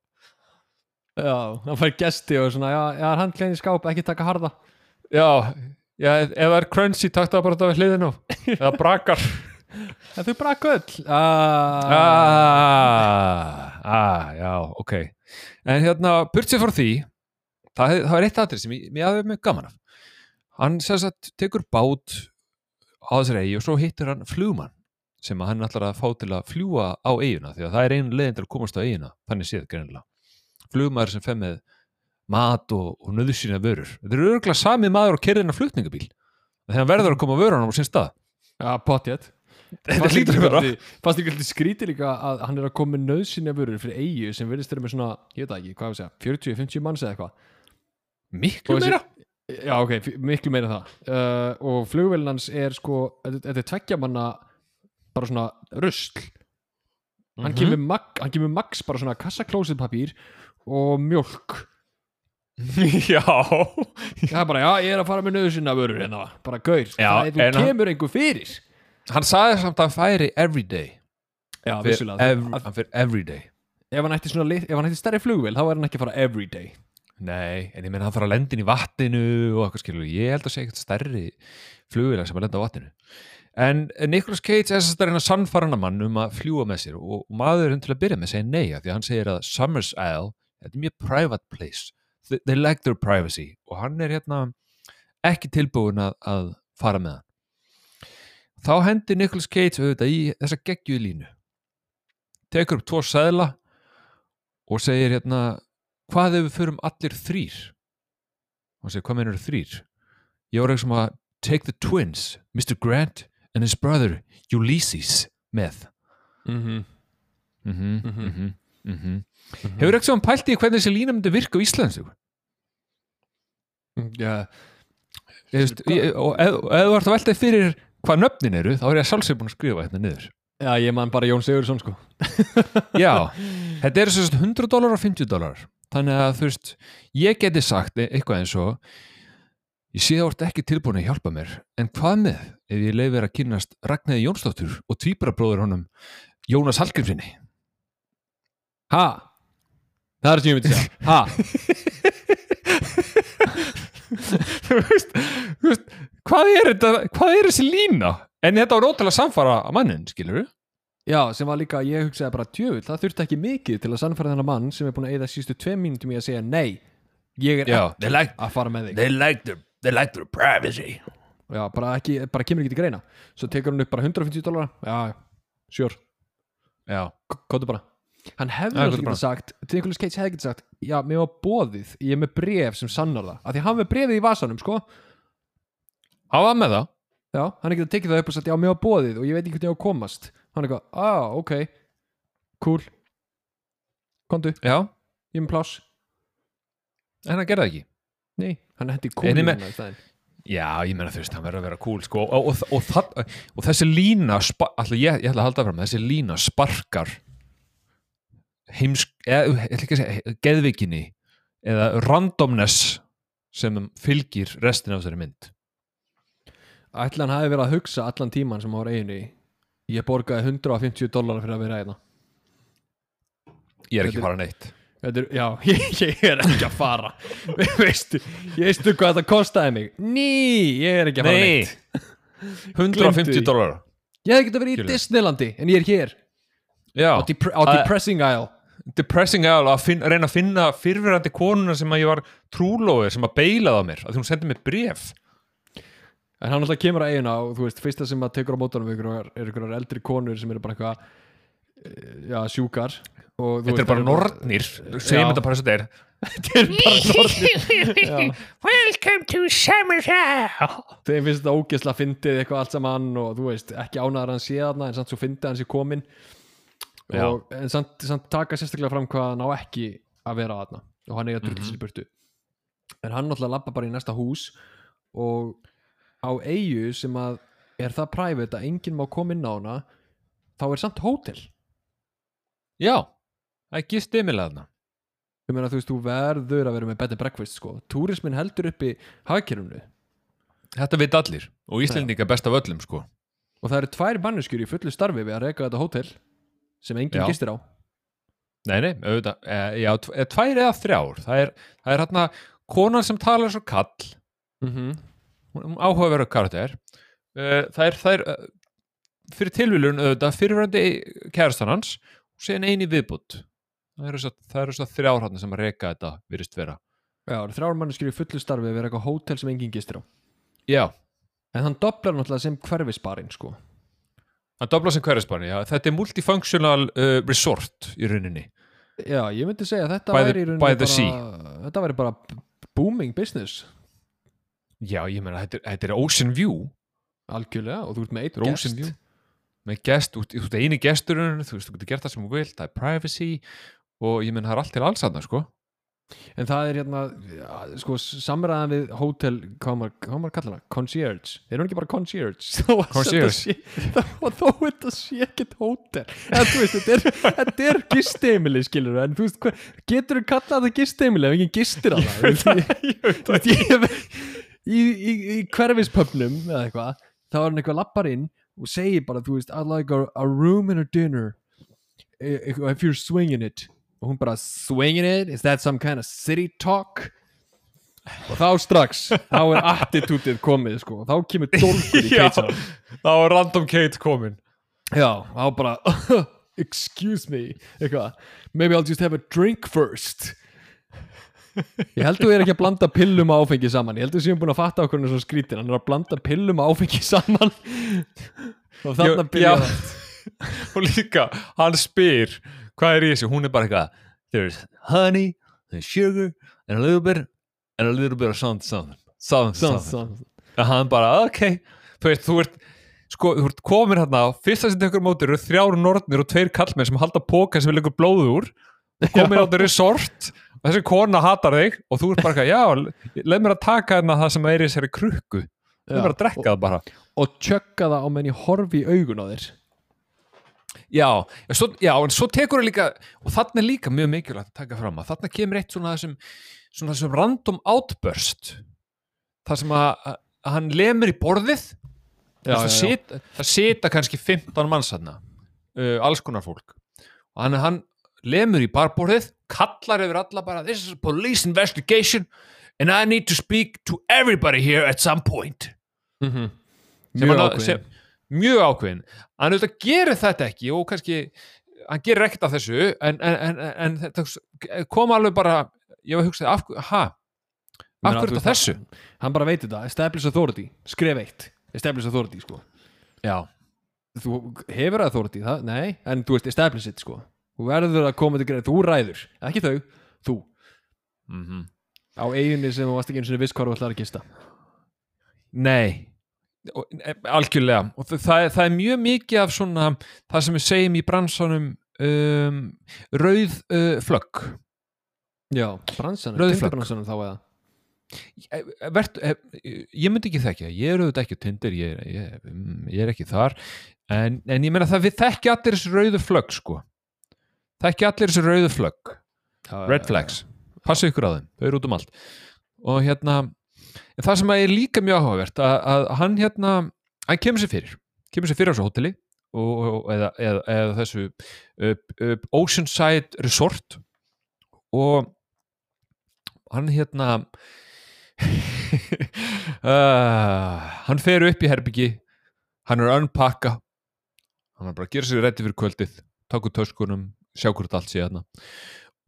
Já, hann fær gesti og svona Já, já hann klæðin í skáp, ekki taka harða? Já, já ef það er crunchy takk það bara þetta við hliðinu. Eða brakar En þau bara gull ah. ah, ah, já, ok. En hérna, burt sér frá því það, það er eitt atrið sem ég, ég hafði mjög gaman af. Hann sagt tekur bát á þessari eigi og svo hittir hann flugmann sem hann ætlar að fá til að fljúa á eiguna því að það er einu leiðin til að komast á eigina þannig séð greinilega. Flugmaður sem fer með mat og, og nöðsýna vörur. Þetta er örgulega samið maður og kerðina flutningabíl þegar hann verður að koma vörunum á sinn stað. Já, potjett þetta hlýtur að vera Fannst ekki alltaf skríti líka að hann er að koma með nöðsynja vörur fyrir eigu sem verðist þeirra með svona, ég veit það ekki, hvað ég að segja 40-50 manns eða eitthvað? Miklu meira? Já, ok, miklu meira það. Uh, og flugvélin hans er sko þetta er tveggja manna bara svona rusl. Hann, Mhm. kemur hann kemur max bara svona kassaklósitpapír og mjólk. Já. Það er bara, já, ég er að fara með nöðsynja vörur hérna, bara gaur, það er, þú kemur einhver fyrir hann sagði samt að hann færi everyday Já, Fyr, vissulega ev, að, hann fyrir everyday ef hann ætti svona, lit- ef hann ætti stærri flugvél þá er hann ekki að fara everyday nei, en ég meina hann þarf að lenda inn í vatninu og eitthvað skilur, ég held að segja eitthvað stærri flugvilar sem að lenda á vatninu. En Nicolas Cage er þess að reyna að sannfara hann mann um að fljúa með sér og, og maðurinn til að byrja með segja nei af því að hann segir að Summers Isle þetta er mjög private place. They, they like their privacy. Og hann er hérna ekki tilbúin að, að fara með hann þá hendir Nicolas Cage auðvitað í þessa geggjuð línu. Tekur upp tvo seðla og segir hérna hvað ef við förum allir þrýr og segir hvað mennur þrýr ég var eitthvað sem að take the twins Mr. Grant and his brother Ulysses með. Mm mm -hmm, Mhm. mm -hmm, mm -hmm. hefur eitthvað sem pælt í hvernig þessi lína myndi virka á Íslandsug Já, Veist, ég, ef, og þú ert að velta þér fyrir hvað nöfnin eru þá er ég sjálfsög búin að skrifa hérna niður. Já, ég man bara Jón Sigurðsson sko. Já, þetta eru sagt 100 dólar og 50 dólar þannig að þú veist ég geti sagt e- eitthvað eins og ég sé að ert ekki tilbúin að hjálpa mér en hvað með ef ég leifir að kynast Ragnæði Jónsdóttur og tvíbrabróður honum Jónas Hallgrímsinni Ha? Það er sem ég myndi segja. Ha? þú veist, þú veist hvað er þetta, hvað er þessi lína? En þetta var ótrúlega samfara að mannin, skilur við Já, sem var líka, ég hugsaði bara tjöfull Það þurfti ekki mikið til að sannfæra þennan mann sem er búin að eyða sístu tvei mínútum í að segja nei Ég er ekki like- að fara með þig. they like their, they like their privacy. Já, bara, ekki, bara kemur ekki til greina. Svo tekur hann upp bara 150 dólar Já, sure, já, kóttu bara Hann hefði bara. getað sagt Nicolas Cage hefði getað sagt Já, mér var bóðið, ég er með bref sem sannar það. Af því hann með brefið í vasanum, sko. Hann var með það. Já, hann er getað tekið það upp og sagt Já, mér var bóðið og ég veit ekki hvernig ég á að komast. Hann er eitthvað, ah, ok Cool. Komdu, já, ég er með pláss. En hann gerði það ekki. Nei, hann hendi En cool ég í me- hana í staðinn. Já, ég meina þú veist, hann verður að vera cool sko, og, og, og, og þessi lína spa, alltaf, ég, ég ætla að halda fram þessi lína sparkar heims, eða, ég ætla ekki að segja geðvikinni eða randomness sem fylgir restin af þessari mynd. Ætli hann hafi verið að hugsa allan tíman sem var einu í. Ég borgaði 150 dólar fyrir að vera hérna. Ég er ekki Þetta- að fara neitt. Þetta er, já, ég, ég er ekki að fara. Veistu, ég veistu hvað þetta kostaði mig? Ný, ég er ekki að fara Nei. neitt. 150 því. dólar Ég hef ekki að vera í. Disneylandi En ég er hér, Já, á, depre á Depressing Isle depressing að, að finna, reyna að finna fyrfirandi konuna sem að ég var trúlóið sem að beilaði á mér, að því hún sendi mér bref En hann alltaf kemur að eiguna og þú veist, fyrsta sem að tekur á mótunum er er ykkur eldri konur sem eru bara eitthvað eh, já, sjúkar og, þú Þetta veist, er bara Já. segjum þetta bara þess að þetta er Þetta er bara nornir Já. Welcome to Summertown þeim finnst þetta ógeðslega fyndið eitthvað allt saman og þú veist, ekki ánæður hann sé þarna en samt svo fyndið hann sé komin. Og, en samt, samt taka sérstaklega fram hvað hann á ekki að vera þarna. Og hann að Mhm. drullu sér í burtu. En hann náttúrulega lappa bara í næsta hús og á eigu sem að er það private að enginn má koma inn á hana þá er samt hótel. Já, emilega þarna. Ég meina þú veist, þú verður að vera með bed and breakfast sko, túrismin heldur uppi hagkerfunu Þetta veit allir. Og Íslendinga best af öllum sko. Og það eru tvær manneskjur í fullu starfi við að reka þetta hótel sem enginn gistir á. Nei, nei, auðvitað, e, já, e, tvær eða þrjár. Það er, það er hérna konan sem talar svo kall. Mm -hmm. hún áhugaverður karakter. E, það er, það er e, fyrir tilvílun auðvitað fyrirvændi kærastan hans og síðan eini viðbútt það eru eru svo þrjár hann sem að reka þetta virðist vera. Já, þrjár manneskjur í fullu starfi að reka hótel sem enginn gistir á. Já, en hann doblar náttúrulega sem hverfisbarinn sko hann dobla sem hverjasbarni, já, þetta er multifunctional uh, resort í rauninni. Já, ég myndi segja að þetta væri í rauninni bara, þetta væri bara booming business. Já, ég meina, þetta, þetta er Ocean View. Algjörlega og þú ert með eitt Ocean View. Með gest, þú þú ert eini gesturinn þú veist, þú getur gert það sem þú vilt, það er privacy. Og ég menn það er allt til alls aðna sko. En það er hérna, sko samræðan við hótel, hvað maður, hvað kallar það? Concierge, er hún ekki bara concierge. Concierge. sé- þó þó þetta sé ekkert hótel. En þú veist, þetta er, er gisteimili skilur en þú veist, hver, getur þú kallað það gisteimili ef enginn gistir að það í, í, í hverfispöfnum eða eitthvað, þá er hann eitthvað lappar inn og segir bara, þú veist, I'd like a, a room and a dinner if if you're swinging it. og hún bara, swinging it, is that some kind of city talk? Og þá strax, þá er attitútið komið, sko, þá kemur dólkur í Já, keitsan það var random Kate komin. Já, þá bara excuse me, eitthvað. Maybe I'll just have a drink first. Ég held þú er ekki að blanda pillum og áfengi saman. Ég held þú séum búin að fatta okkur hann er svo skrítin hann er að blanda pillum og áfengi saman. Og þarna Já, byrja og líka, hann spyr hvað er í þessu, hún er bara eitthvað there's honey, there's sugar and a little bit, and a little bit of something, something, something, something. sann. og hann bara, ok. Þú veist, þú ert sko, þú ert komin hérna á fyrsta sem tekur á móti eru þrjár nornir og tveir kallmenn sem halda póka sem vil ykkur blóðu úr. Komin á þetta resort og þessi kona hatar þig og þú ert bara já, leið mér að taka hérna það sem er í þessari krukku. Leið mér að drekka það bara. Og tjögga það á menn ég horfi í augun á þér Já, svo, já, en svo tekur það líka og þarna er líka mjög mikilvægt að taka fram að þarna kemur eitt svona þessum svona þessum random outburst. Það sem að, að hann lemur í borðið. Já, það, já, sit, það sita kannski 15 manns þarna. Uh, alls konar fólk. Og hann, hann lemur í barborðið kallar yfir alla bara this is a police investigation and I need to speak to everybody here at some point. Mhm. sem Mjög hann- sem- mjög ákveðin. Hann auðvitað gerir þetta ekki og kannski hann gerir ekkert af þessu en, en, en, en kom alveg bara ég var að hugsa, af, ha? Af hverju þetta þessu? Hann bara veit þetta, establish authority. Skref eitt, establish authority sko. Já, Þú hefur authority, það, nei En þú veist, establish it sko. Þú verður að koma til greið, þú ræður Ekki þau, þú. Mm Á eiginni sem þú varst ekki einu sinni viss hvað þú ætlar að kista nei. Og- algjörlega. Og það, það, er, mjög mikið af svona það sem við segjum í bransanum um, rauð uh, flögg. Já, bransanum, tindabransanum þá eða? Eh, Vert, eh, ég myndi ekki þekka ég er auðvitað ekki á Tinder ég, ég, mm, ég er ekki þar. En, en ég meina það við þekki allir þessu rauðu flögg sko. Þekki allir þessu rauðu flögg. Red flags, passa ykkur á þeim þau eru út um allt. Og hérna en það sem er líka mjög áhugavert að, að hann hérna, hann kemur sér fyrir kemur sér fyrir á þessu hóteli eða, eða, eða þessu uh, Oceanside Resort og hann hérna uh, hann fer upp í herbyggi hann er að unpakka hann er bara að gera sér reddi fyrir kvöldið taka úr töskunum, sjá hvort allt sé hérna.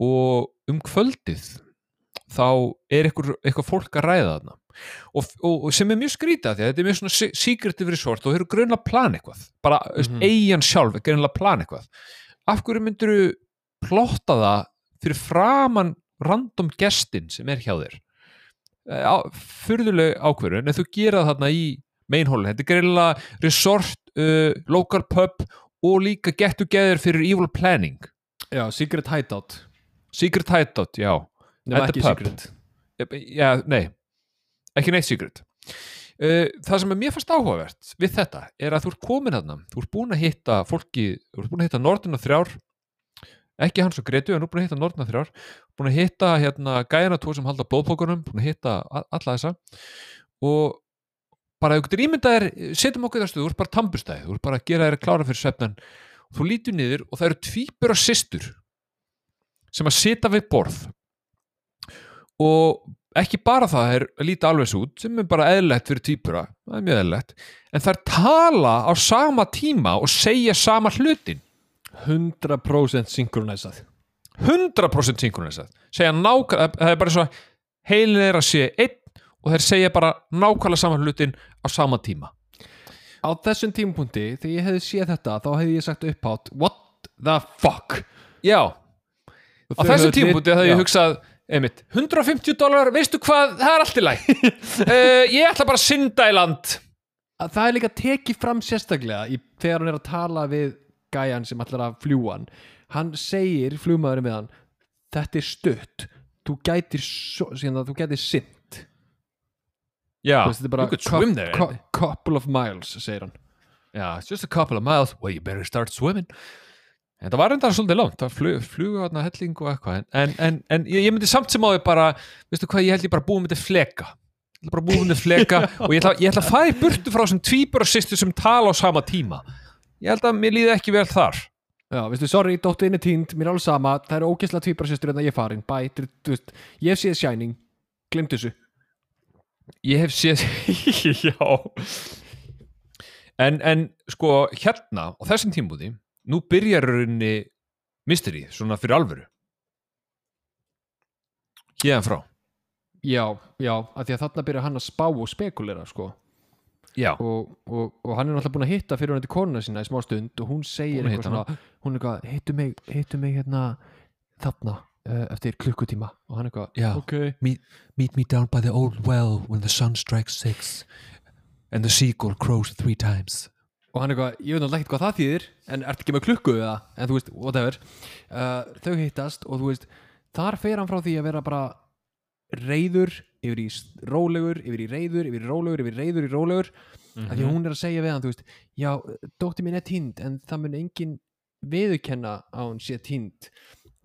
Og um kvöldið þá er eitthvað, fólk að ræða þarna. Og, og, og sem er mjög skrítið því að þetta er mjög svona se- secretive resort og þeir eru grunlega að plana eitthvað. Bara mm. -hmm. eigin sjálf er grunlega að plana eitthvað. Af hverju myndir þú plotta það fyrir framan random gestin sem er hjá þér? Á, furðuleg ákvörðun en þú gera þarna í mainhólinn þetta er greinlega resort, uh, local pub og líka get together fyrir evil planning. Já, secret hideout. Secret hideout, já Nefn At the ekki secret. Já, nei, ekki neitt secret. Uh, það sem er mér fast áhugavert við þetta er að þú ert komin þarna. Þú ert búin að hitta fólki þú ert búin að hitta Nordin og þrjár. Ekki hans og Gretu, en þú ert búin að hitta Nordin og þrjár. Búin að hitta hérna gæjana tvo sem halda blóðpókunum, búin að hitta alla þessa. Og bara ef þú getur ímyndað þér, setjum okkur í þessu þú ert bara tambustæði, þú ert bara að gera þér klára fyrir svefnan þú lítur niður og það eru tvíbur og systur sem að sita við borð og ekki bara það er að líta alveg svo út sem er bara eðlegt fyrir týpura það er mjög eðlegt en er tala á sama tíma og segja sama hlutin. 100% synkronæsað 100% synkronisað segja nákvæmlega, það er bara svo heilin er að sé einn og þeir segja bara nákvæmlega sama hlutin á sama tíma. Á þessum tímapunkti, þegar ég hefði séð þetta þá hefði ég sagt upphátt What the fuck? Já, á Og þau þessu höfðu tímpunkti hefði ég hugsað einmitt, 150 dólar, veistu hvað? Það er allt í læg uh, ég ætla bara að synda í land. Að það er líka tekið fram sérstaklega í, þegar hann er að tala við gæjan sem ætlar að fljúa hann. Hann segir, flugmaðurinn við hann þetta er stutt. Þú gætir, þú gætir sint já, Þú could swim there. cou- couple of miles, segir hann. Já, it's just a couple of miles. Well, you better start swimming En það var enda svolítið langt Það flug, flugu þarna helling og eitthvað En, en, en, ég, myndi samt sem á því bara Veistu hvað, ég held ég bara búið myndi fleka. Ég ætla bara búið myndi fleka Og ég ætla, ég ætla að fæði burtu frá sem tvíbur og sýstu sem tala á sama tíma. Ég held að mér líði ekki vel þar. Já, veistu, sorry, dóttin er tínd, mér er alveg sama það er ógeðslega tvíbara sýstur en það ég farin bæ, þú veist, ég séð Shining glimt þessu. Ég hef séð Já. En, en sko hérna á þessum tímbúði Nú byrjar rauninni mystery, svona fyrir alvöru. Hérðan frá. Já, já, af því að þarna byrja hann að spá og spekulera, sko. Og, og, og hann er náttúrulega búin að hitta fyrir hann til konuna sína í smá stund og hún segir eitthvað svona, hún er eitthvað, hittu mig, hittu mig hérna þarna uh, eftir klukkutíma. Og hann eitthvað, Já. ok. Meet, meet me down by the old well when the sun strikes six and the seagull crows three times og hann eitthvað, ég veit náttúrulega ekkert hvað það þýðir en ertu ekki með klukku það en þú veist, whatever. Uh, þau hittast og þú veist þar fer hann frá því að vera bara reyður yfir í rólegur yfir í reyður, yfir í rólegur, yfir í reyður í rólegur. Mm Mhm. því að hún er að segja við hann, þú veist já, dóttir mín er tínd en það mun engin viðurkenna að hún sé týnd.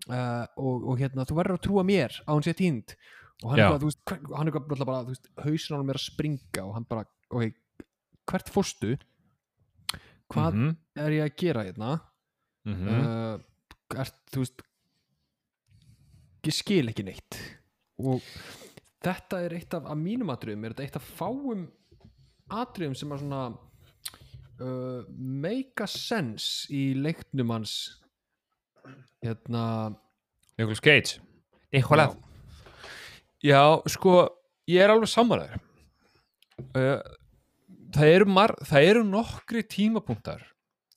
Uh, og, og hérna, þú verður að trúa mér að hún sé týnd. Og hann bara, þú veist, hann náttúrulega bara, þú veist, hausin á hann er að springa og hann bara, ok, hvert fórstu hvað Mhm, er ég að gera hérna? Mhm. uh, er, þú veist ég skil ekki neitt. Og þetta er eitt af, af mínum atriðum, er þetta eitt af fáum atriðum sem að svona uh, make a sense í leiknum hans hérna Nicolas Cage. Nicolas. Já, sko, ég er alveg sammálaður uh, það, eru það eru nokkri tímapunktar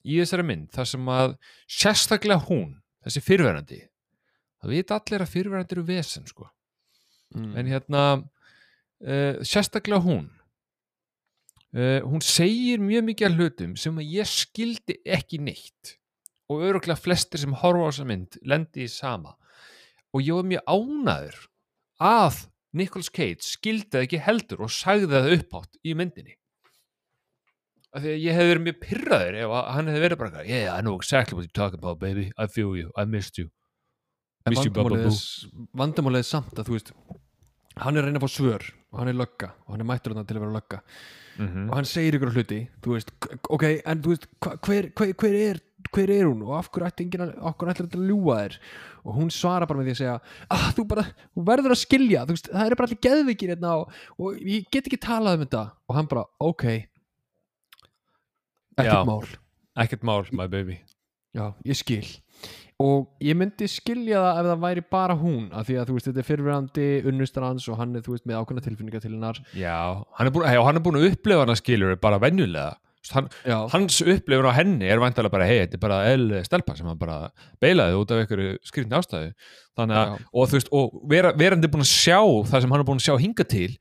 í þessari mynd þar sem að sérstaklega hún, þessi fyrverandi það vita allir að fyrverandi eru vesen sko, mm, en hérna uh, sérstaklega hún uh, hún segir mjög mikið af hlutum sem að ég skildi ekki neitt og öruglega flestir sem horfa á þessa mynd lendi í sama. Og ég var mjög ánaður að Nicolas Cage skildi það ekki heldur og sagði það uppátt í myndinni af því að ég hefði verið mjög pyrraður ef hann hefði verið bara yeah, I know exactly what you're talking about baby, I feel you, I missed you. En Miss you, Baba vandamálið Boo. er, s- vandamálið er samt að þú veist hann er að reyna að fá svör og hann er lögga og hann er mættur þarna til að vera lögga. Mm og hann segir ykkur hluti veist, ok, en þú veist hver, hver, hver, er, hver er hún og af hverju ætti að, ljúga þér? Og hún svara bara með því að segja ah, þú bara, þú verður að skilja veist, það eru bara allir geðvikir hérna og, og ég get ekki talað um þetta. Og hann bara, ok. Ekkert mál. Ekkert mál, my baby. Já, ég skil. Og ég myndi skilja það ef það væri bara hún af því að þú veist, þetta er fyrirverandi unnustar hans og hann er, þú veist, með ákveðna tilfinninga til hennar. Já, hann er búin, hei, hann er búin að upplefa hana skilur bara venjulega. Þú veist, hann, hans upplifun á henni er vantalega bara hei, þetta er bara eðl stelpa sem hann bara beilaði út af einhverju skrýtni ástæðu. Þannig að, Já. og þú veist, og vera, verandi búin að sjá það sem hann er búin að sjá hinga til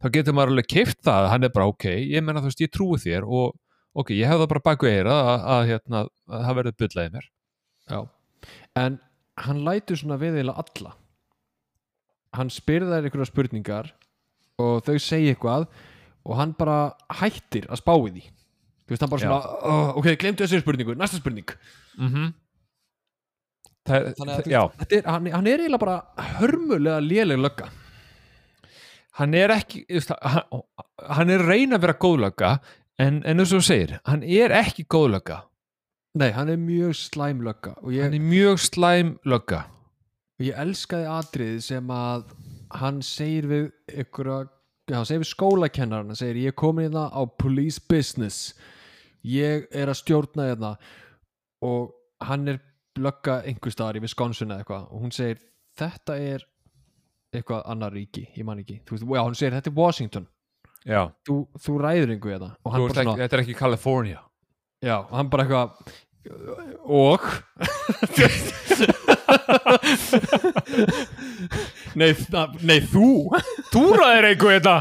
þá getur maður alveg keift það að hann er bara ok, ég menna þú veist, ég trúi þér og ok, ég hef það bara baku eira að, að, hérna, að það verður bullaði mér. Já, en hann lætur svona við eiginlega alla. Hann spyrir þær einhverja spurningar og þau segja eitthvað og hann bara hættir að spá í því. Þú veist hann bara svona oh, ok, glemdu þessi spurningu, næsta spurning. Mm -hmm. það, Þannig að já, Þetta er, hann, hann er eiginlega bara hörmulega léleg lögga. Hann er ekki hann, hann er reyna að vera góðlögga en, en eins og þú segir, hann er ekki góðlögga Nei, hann er mjög slæm lögga ég, hann er mjög slæm lögga. Og ég elskaði atrið sem að hann segir við einhverja, já, hann segir við skólakennaran hann segir, ég er komin hérna á police business. Ég er að stjórna hérna. Og hann er lögga einhver staðar í Wisconsin eða eitthvað. Og hún segir, þetta er eitthvað annar ríki, ég man ekki. Þú veist, já, hún segir, þetta er Washington þú, þú ræður Þú bara ekki, svona, þetta er ekki California. Já, og hann bara eitthvað og? Nei, nei, þú. Þú ræðir einhver þetta,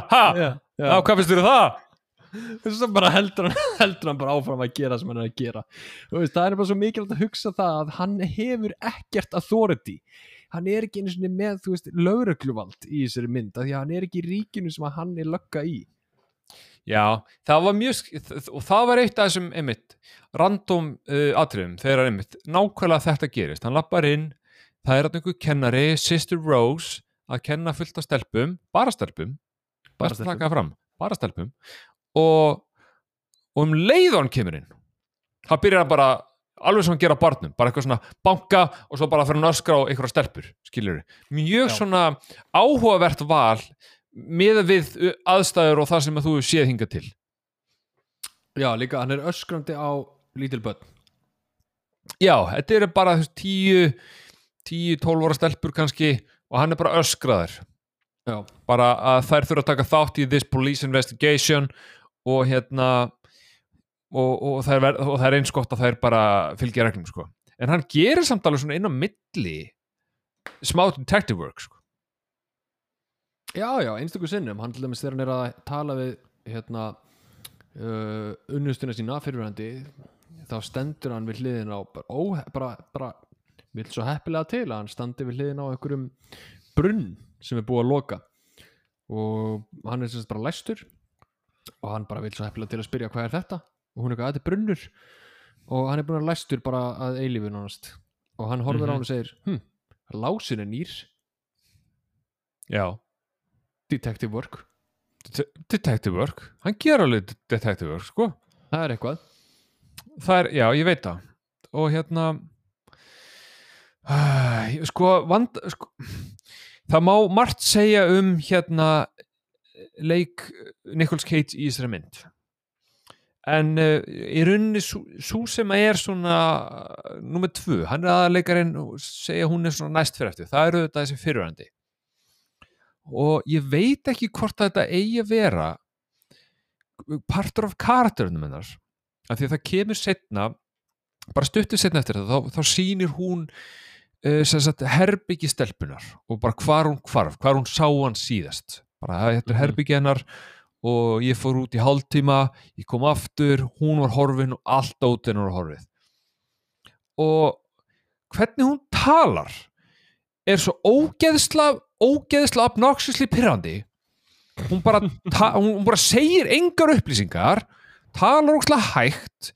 Já, hvað finnst um það? þess að bara heldur hann, heldur hann bara áfram að gera sem hann er að gera. Þú veist, það er bara svo mikilvægt að hugsa það að hann hefur ekkert authority hann er ekki einu sinni með þú veist, lögregluvald í þessari mynd af því að hann er ekki í ríkinu sem að hann er lögga í. Já, það var mjög og það var eitt af þessum einmitt random uh, atriðum þegar einmitt nákvæmlega þetta gerist, hann lappar inn það er að einhver kennari, Sister Rose að kenna fullt af stelpum bara stelpum, Bara stelpum. bara stelpum. Og, og um leið og hann kemur inn það byrjar bara alveg hann gera barnum, bara eitthvað svona banka og svo bara fyrir hann öskra á einhverja stelpur skilur mjög Já. svona áhugavert val með við aðstæður og það sem að þú séð hinga til. Já, líka hann er öskrandi á lítil börn. Já, þetta eru bara veist, 10 10-12 ára stelpur kannski og hann er bara öskraður. Já, bara að þær þurfa að taka þátt í this police investigation og hérna og, og, það, er, og það er eins gott að þær bara fylgja reglum sko. en hann gerir samt alveg svona inn á milli smá detective work sko. já, já, einstaklega sinnum hann til dæmis þegar hann er að tala við hérna uh, unnustuna sína fyrirvændi þá stendur hann við hliðin á bara, ó, bara, bara vill svo heppilega til að hann standi við hliðin á einhverjum brunn sem er búið að loka og hann er sem sagt bara læstur og hann bara vill svo heppilega til að spyrja hvað er þetta og hún er eitthvað, þetta er brunnur. Og hann er búin að læstur bara að eilífu nánast. Og hann horfir á Mhm. hann og segir hm, lásin er nýr, já. Detective work. Det- detective work, hann ger alveg det- detective work, sko. Það er eitthvað. Það er, já, ég veit það. Og hérna æ, sko, vand sko, það má margt segja um hérna leik Nicholas Cage í þessari mynd en uh, í rauninni svo sem er svona uh, nummer tvö, hann er aðleikarinn og segja hún er svona næst fyrir eftir. Það eru þetta þessi fyrirhandi og ég veit ekki hvort þetta eigi að vera partur af karakterinum hennar af því að það kemur setna bara stuttu setna eftir það þá, þá sýnir hún uh, herbyggi stelpunar og bara hvar hún hvarf, hvar hún sá hann síðast. Bara þetta er Mhm. herbyggi hennar og ég fór út í hálftíma ég kom aftur, hún var horfin og allt ótinn var horfið. Og hvernig hún talar er svo ógeðsla ógeðsla obnoxiously pyrrandi hún bara, hún bara segir engar upplýsingar talar ógeðslega hægt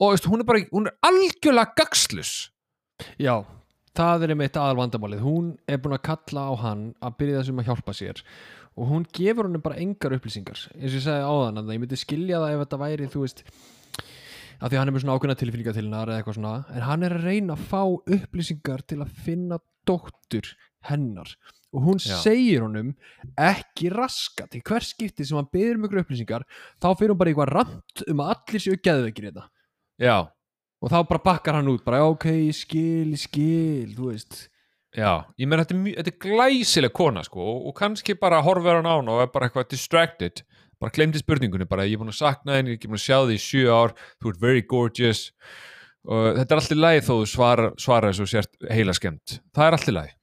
og veist, hún er bara hún er algjörlega gagslus Já, það er einmitt aðal vandamálið hún er búin að kalla á hann að byrja þessum að hjálpa sér og hún gefur honum bara engar upplýsingar. Eins og ég sagði áðan að ég myndi skilja það ef þetta væri þú veist að því að hann er með svona ákveðna tilfinninga til hennar eða eitthvað svona en hann er að reyna að fá upplýsingar til að finna dóttur hennar. Og hún Já. segir honum ekki raska. Til hver skipti sem hann byrður um ykkur upplýsingar þá fyrir hún bara eitthvað rant um að allir séu geðveikir þetta. Já, og þá bara bakkar hann út bara "Já, ok, skil, skil þú veist já, ég meina þetta þetta er glæsileg kona sko og, og kannski bara horfir hann á hana og er bara eitthvað distracted. Bara glemdi spurningunni bara ég er búin að sakna þenni, ég er búin að sjá því í sjö ár þú ert very gorgeous. Og þetta er allt í lagi þó þú svara, svara þessu sért heila skemmt. Það er allt í lagi.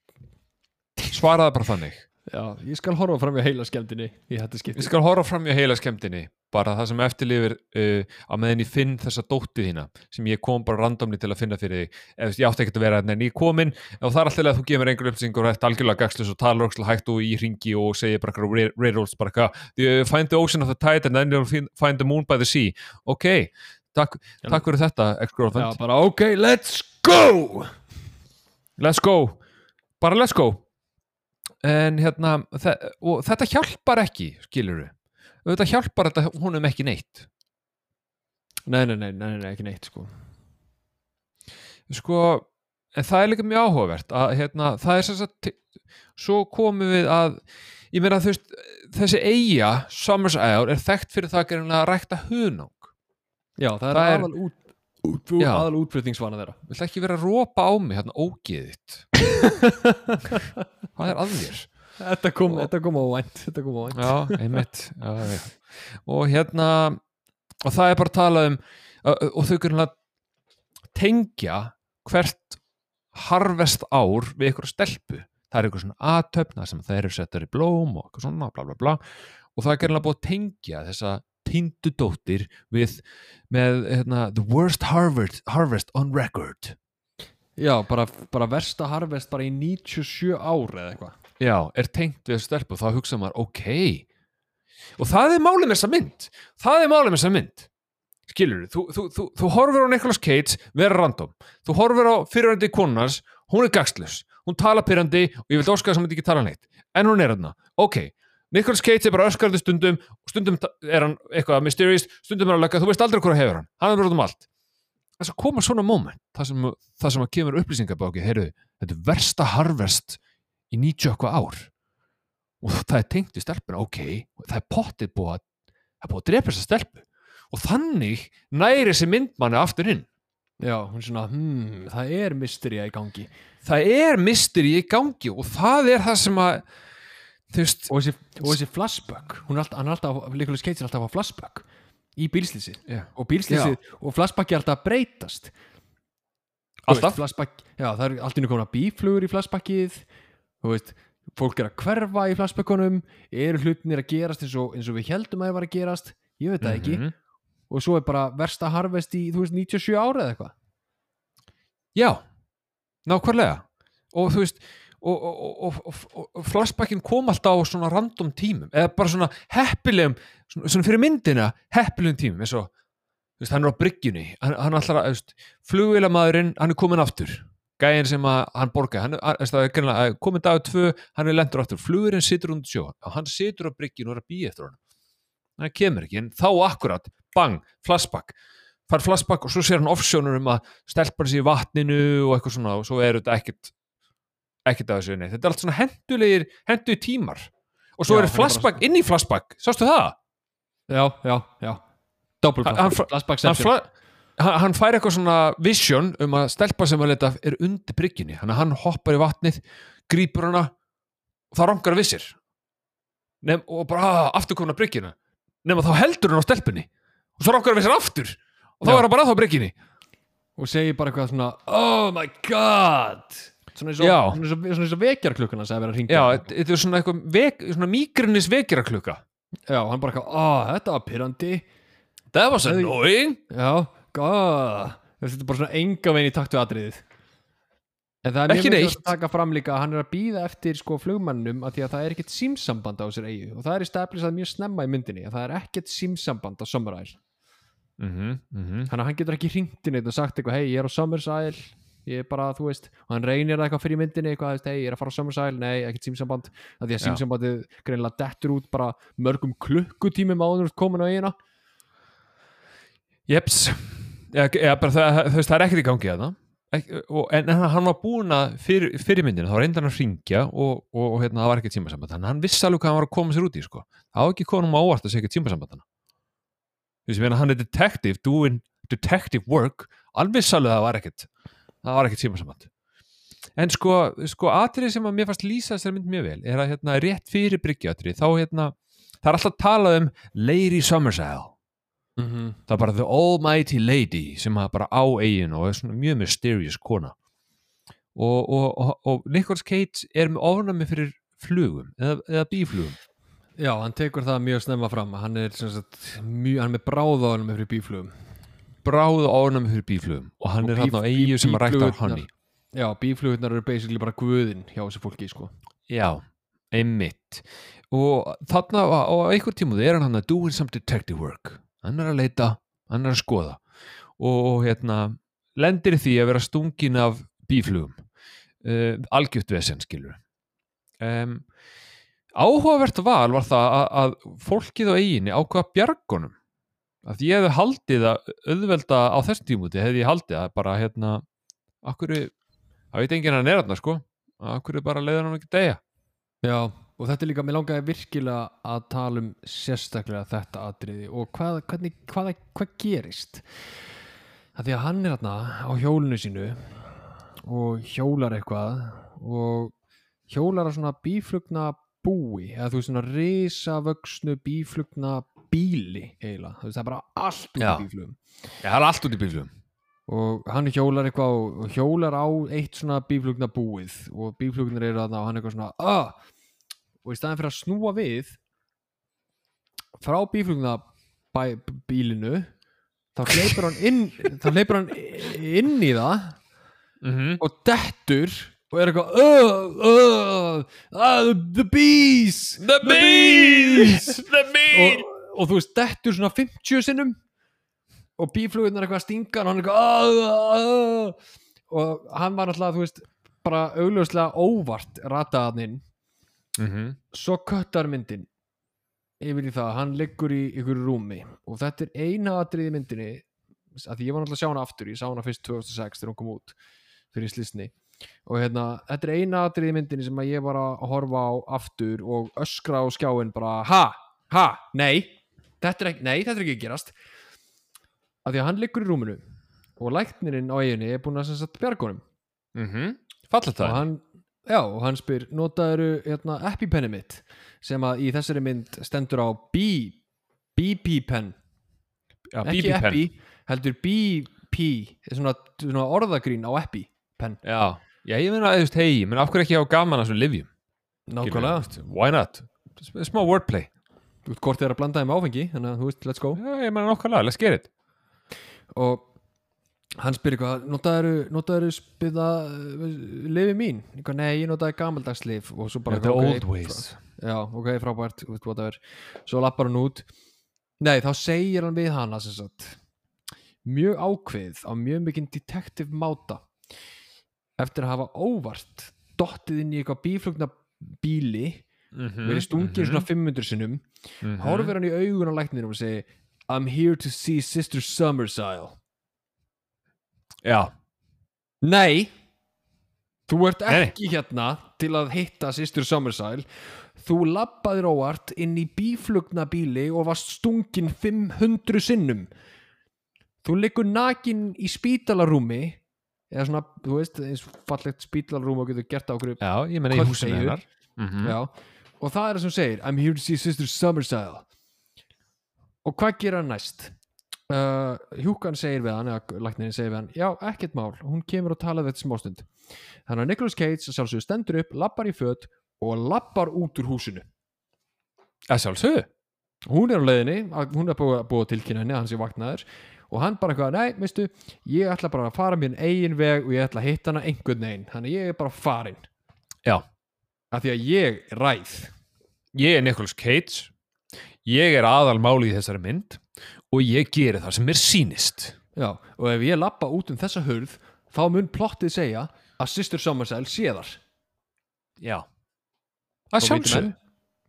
Svaraði bara þannig Já, ég skal horfa fram í heila skemmtinni í þetta Ég skipti skal horfa fram í heila skemmtinni bara það sem eftirlifir uh, á meðan ég finn þessa dóttið þína sem ég kom bara randomli til að finna fyrir þig. Veist, ég átti ekkert að vera en ég komin og það er alltaf að þú gefur einhver upplýsingur og þetta algjörlega gagslust og talar ókslega hægt og í ringi og segir bara riddles bara eitthvað "You find the ocean of the tide and then you'll fin- find the moon by the sea. Ok, takk, takk fyrir þetta Já, ex-girlfriend, bara ok, let's go! Let's go. Bara let's go en hérna og þetta hjálpar ekki skilur við þetta hjálpar þetta honum ekki neitt. Nei, nei, nei, nei, nei, ekki neitt sko. Sko, en það er líka mjög áhugavert að hérna, það er sem sagt svo komum við að ég meina þú veist, þessi eiga Summers Isle er þekkt fyrir það að rækta hunang. Já, það er, Það er- aðal, út, Já. aðal útflutningsvana þeirra Vilt ekki vera að rópa á mig hérna ógeðitt Hvað er að þér? Þetta kom, Og- þetta kom á vænt Þetta kom á vænt Já, einmitt já, já. og hérna og það er bara að tala um og þau kunnen að tengja hvert harvest ár við ykkur stelpu það er ykkur svona aðtöfna sem það eru settar í blóm og eitthvað svona bla bla bla og það er gerðinlega búið að tengja þessa tindu dóttir við með hérna, the worst harvest, harvest on record. Já, bara, bara versta harvest bara í 97 ár eða eitthvað. Já, er tengt við stelpu og þá hugsa maður, ok. Og það er málið með þessa mynd. Það er málið með þessa mynd. Skilur þú, þú, þú, þú horfir á Nicolas Cage vera random, þú horfir á fyrirhandi konunars, hún er gagslus hún tala pyrrandi og ég vil óska að það myndi ekki tala neitt. En hún er þarna, ok Nicolas Cage er bara öskarandi stundum og stundum er hann eitthvað mysterious stundum er hann lögga, þú veist aldrei hvað hefur hann. Hann er bara um allt. Þess að koma svona moment það sem, það sem að kemur upplýsingabáki heyrðu, þetta er versta harvest í 90 eitthvað ár. Og það er tengt í stelpuna, ok það er pottið búið að það er búið að drepa þessa stelpu. Og þannig næri þessi myndmanni aftur inn. Já, hún er svona, hmm, það er mystería í gangi. Það er mystery í gangi og það er það sem að þú veist, og þessi, og þessi flashback hún er alltaf, hann er alltaf, Nicolas Cage er alltaf að flashback í bílslýsi Já. og bílslýsi og flashback er alltaf að breytast. Alltaf? veist, já, það er alltaf komin að bíflugur í flashbackið. Þú veist, fólk er að hverfa í flashbackunum. Eru hlutinir að gerast eins og, eins og við heldum að það var að gerast? Ég veit það ekki. Mhm. og svo er bara versta harvest í, þú veist, 97 ára eða eitthvað. Já, nákvæmlega. Og þú veist og, og, og, og, og, og flashbackin kom alltaf á svona random tímum eða bara svona heppilegum svona, svona fyrir myndina heppilegum tímum eins og veist, hann er á bryggjunni hann, hann að, veist, flugvélamæðurinn hann er komin aftur. Gæðin sem að hann borgaði, hann, greinlega komin dag tvö, hann er lendur aftur. Flugurinn situr undir sjó, og hann situr á bryggjunni og er að býja eftir hann hann kemur ekki, en þá akkurat, bang, flashback. Fær flashback og svo sér hann offsjónur um að stelpa hann sér í vatninu og eitthvað svona og svo er þetta ekkert ekkert af þessu neitt, þetta er allt svona hendulegir hendulegir tímar. Og svo Já, er hann er flashback inn í flashback, sástu það? já, já, já. Double flashback. hann, fla, hann, hann fær eitthvað svona vision um að stelpa sem að leta er undir bryggjunni. Hann, hann hoppar í vatnið, grípur hana og það rangar við sér Nefn, og bara ah, aftur komin að bryggjuna. Nema þá heldur hann á stelpunni. Og svo rangar við sér aftur. Og þá Já. er hann bara að þá bryggjunni. Og segir bara eitthvað svona oh my god svona eins og, og vekjarklukkuna sem er verið að ringja Já, þetta er svona eitthvað vek, svona mýgrinnis vekjaraklukka. Já, hann bara eitthvað, oh, þetta var pyrrandi Það var svo annoying. Já, god þetta er bara svona enga veginn í takt við atriðið. En það er mjög neitt. að taka fram líka að hann er að býða eftir sko flugmannum að því að það er ekkert símsamband á þessir eigu og það er established mjög snemma í myndinni að það er ekkert símsamband á Summer Isle mm -hmm, mm -hmm. þannig að hann getur ekki hringt inn og sagt eitthvað, hei, ég er á Summer Isle ég er bara, þú veist, og hann reynir eitthvað fyrir myndinni eitthvað, hei, ég er að fara á Isle nei, ekkert símsamband, að því að símsambandið greinilega dettur út bara mörgum klukkutímum áður komin á eigina Jeps. Ja, bara það, þú veist, það er ekkert í gangi að það en, hann var búin að fyrir, fyrir myndinu, þá reyndi hann að ringja og, og, og hérna, það var ekkert tímasamband þannig að hann vissi alveg hvað hann var að koma sér út í sko. það var ekki konum á óvart að segja ekki tímasambandana þú veist, hann er detective doing detective work. Alveg vissi alveg að það var ekkert það var ekkert tímasamband en sko, sko atrið sem að mér fannst lýsa þessari mynd mjög vel er að hérna, rétt fyrir bryggjatrið þá hérna, það er alltaf talað um Lady Summersale mm -hmm. það er bara the almighty lady sem að bara á eigin og er svona mjög mysterious kona. Og, og, og, og Nicholas Cage er með ofnami fyrir flugum eða, eða bíflugum Já, hann tekur það mjög snemma fram hann er sagt, mjög, hann er með bráðaðanum fyrir bíflugum bráð ofnami fyrir bíflugum og hann Og er hann á eigu sem að rækta bíflugurnar- honey. Já, bíflugurnar eru basically bara guðin hjá þessu fólki, sko. Já, einmitt. Og þarna á, einhver tímuði er hann hann að doing some detective work. Hann er að leita, hann er að skoða. Og, hérna lendir í því að vera stungin af bíflugum uh, algjöft vesen skilur um, áhugavert val var það að, að fólkið á eiginni ákvaða bjargunum að því ég hefði haldið að auðvelda á þessum tímúti hefði ég haldið að bara hérna akkur, það veit enginn að hann er þarna sko. Akkur bara leiður hann ekki degja Já, og þetta er líka, mér langaði virkilega að tala um sérstaklega þetta atriði og hvað, hvernig, hvað, hvað gerist. Að því að hann er þarna á hjólinu sínu og hjólar eitthvað og hjólar að svona bíflugna búi eða þú veist svona risavöxnu bíflugna bíli eiginlega, það er bara allt út í bíflugum Já, það er allt út í bílflugum og hann hjólar eitthvað og- hjólar á eitt svona bíflugna búið og bíflugnar eru þarna og hann eitthvað svona ah! og í staðin fyrir að snúa við frá bíflugna bílinu þá hleypur hann inn þá hleypur hann inn í það mm -hmm. og dettur og er eitthvað uh, uh, uh, the bees The bees! The og, og þú veist, dettur svona 50 sinnum og bíflugurnar eitthvað að stinga hann og hann eitthvað "Ah, ah, ah." og hann var náttúrulega, þú veist bara augljóslega óvart rataðaninn mm -hmm. svo köttar myndin yfir í það, hann liggur í ykkur rúmi og þetta er eina atrið í myndinni að því ég var náttúrulega að sjá hana aftur ég sá hana fyrst 2006 þegar hún kom út fyrir slisni og hérna, þetta er eina atrið í myndinni sem að ég var að horfa á aftur og öskra á skjáin bara ha, ha, nei þetta er ekki, nei, þetta er ekki að gerast. Að því að hann liggur í rúminu og læknirinn á eiginni er búin að sem sagt bjargunum Mm -hmm. Og hann, já, og hann spyr notaður hérna, epipenni mitt? Sem að í þessari mynd stendur á B BP pen. Já, ekki BB pen. epi, heldur BP svona, svona orðagrín á epi pen, Já, já ég meina, þú veist, hei, menn af hverju ekki á gaman að svona livjum Why not? Smá wordplay hvort þið er að blanda þeim áfengi þannig að þú veist, let's go. Já, ég meina nákvæmlega, let's get it. Og hann spyr eitthvað notaður, spyða lifi mín, eitthvað, nei, ég notaði gamaldags lif og svo bara The eitthvað, old ways. já, ok, frábært, whatever. Svo lappar hann út. Nei, þá segir hann við sagt mjög ákveðið á mjög mikinn detective máta. Eftir að hafa óvart dottið inn í eitthvað bíflugna bíli Mhm, verið stungið svona 500 sinnum mhm. horfir hann í augun á lækninum og segi I'm here to see Sister Summersile. Já, Nei Þú ert Nei, nei. ekki hérna til að hitta Sister Summersile. Þú labbaðir óvart inn í bíflugna bíli og varst stungin 500 sinnum. Þú liggur nakin í spítalarúmi eða svona, þú veist, eins fallegt spítalarúmi og getur gert á okkur já, ég menna í húsinu hennar. Mhm. Já, og það er það sem segir I'm here to see Sister Summersile. Og hvað gera hann næst? Uh, Hjúkan segir við hann eða læknirinn segir við hann, já, ekkert mál hún kemur og tala við þetta smástund. Þannig að Nicolas Cage að sjálfsögur stendur upp lappar í föt og lappar út úr húsinu. Að sjálfsögðu? Hún er á leiðinni, að- hún er búið að búið að tilkynna henni að hann sé vaknaður og hann bara eitthvað, nei, veistu, ég ætla bara að fara mér eigin veg og ég ætla að hitta hana einhvern veginn, þannig að ég er bara farin Já, af því að ég ræð. Ég er Nicolas Cage. Ég er aðalmáli í þessari mynd og ég geri það sem mér sýnist. Já, og ef ég lappa út um þessa hurð þá mun plottið segja að Sister Summersile sé þar. Já. Að viti sjálfsögðu. menn,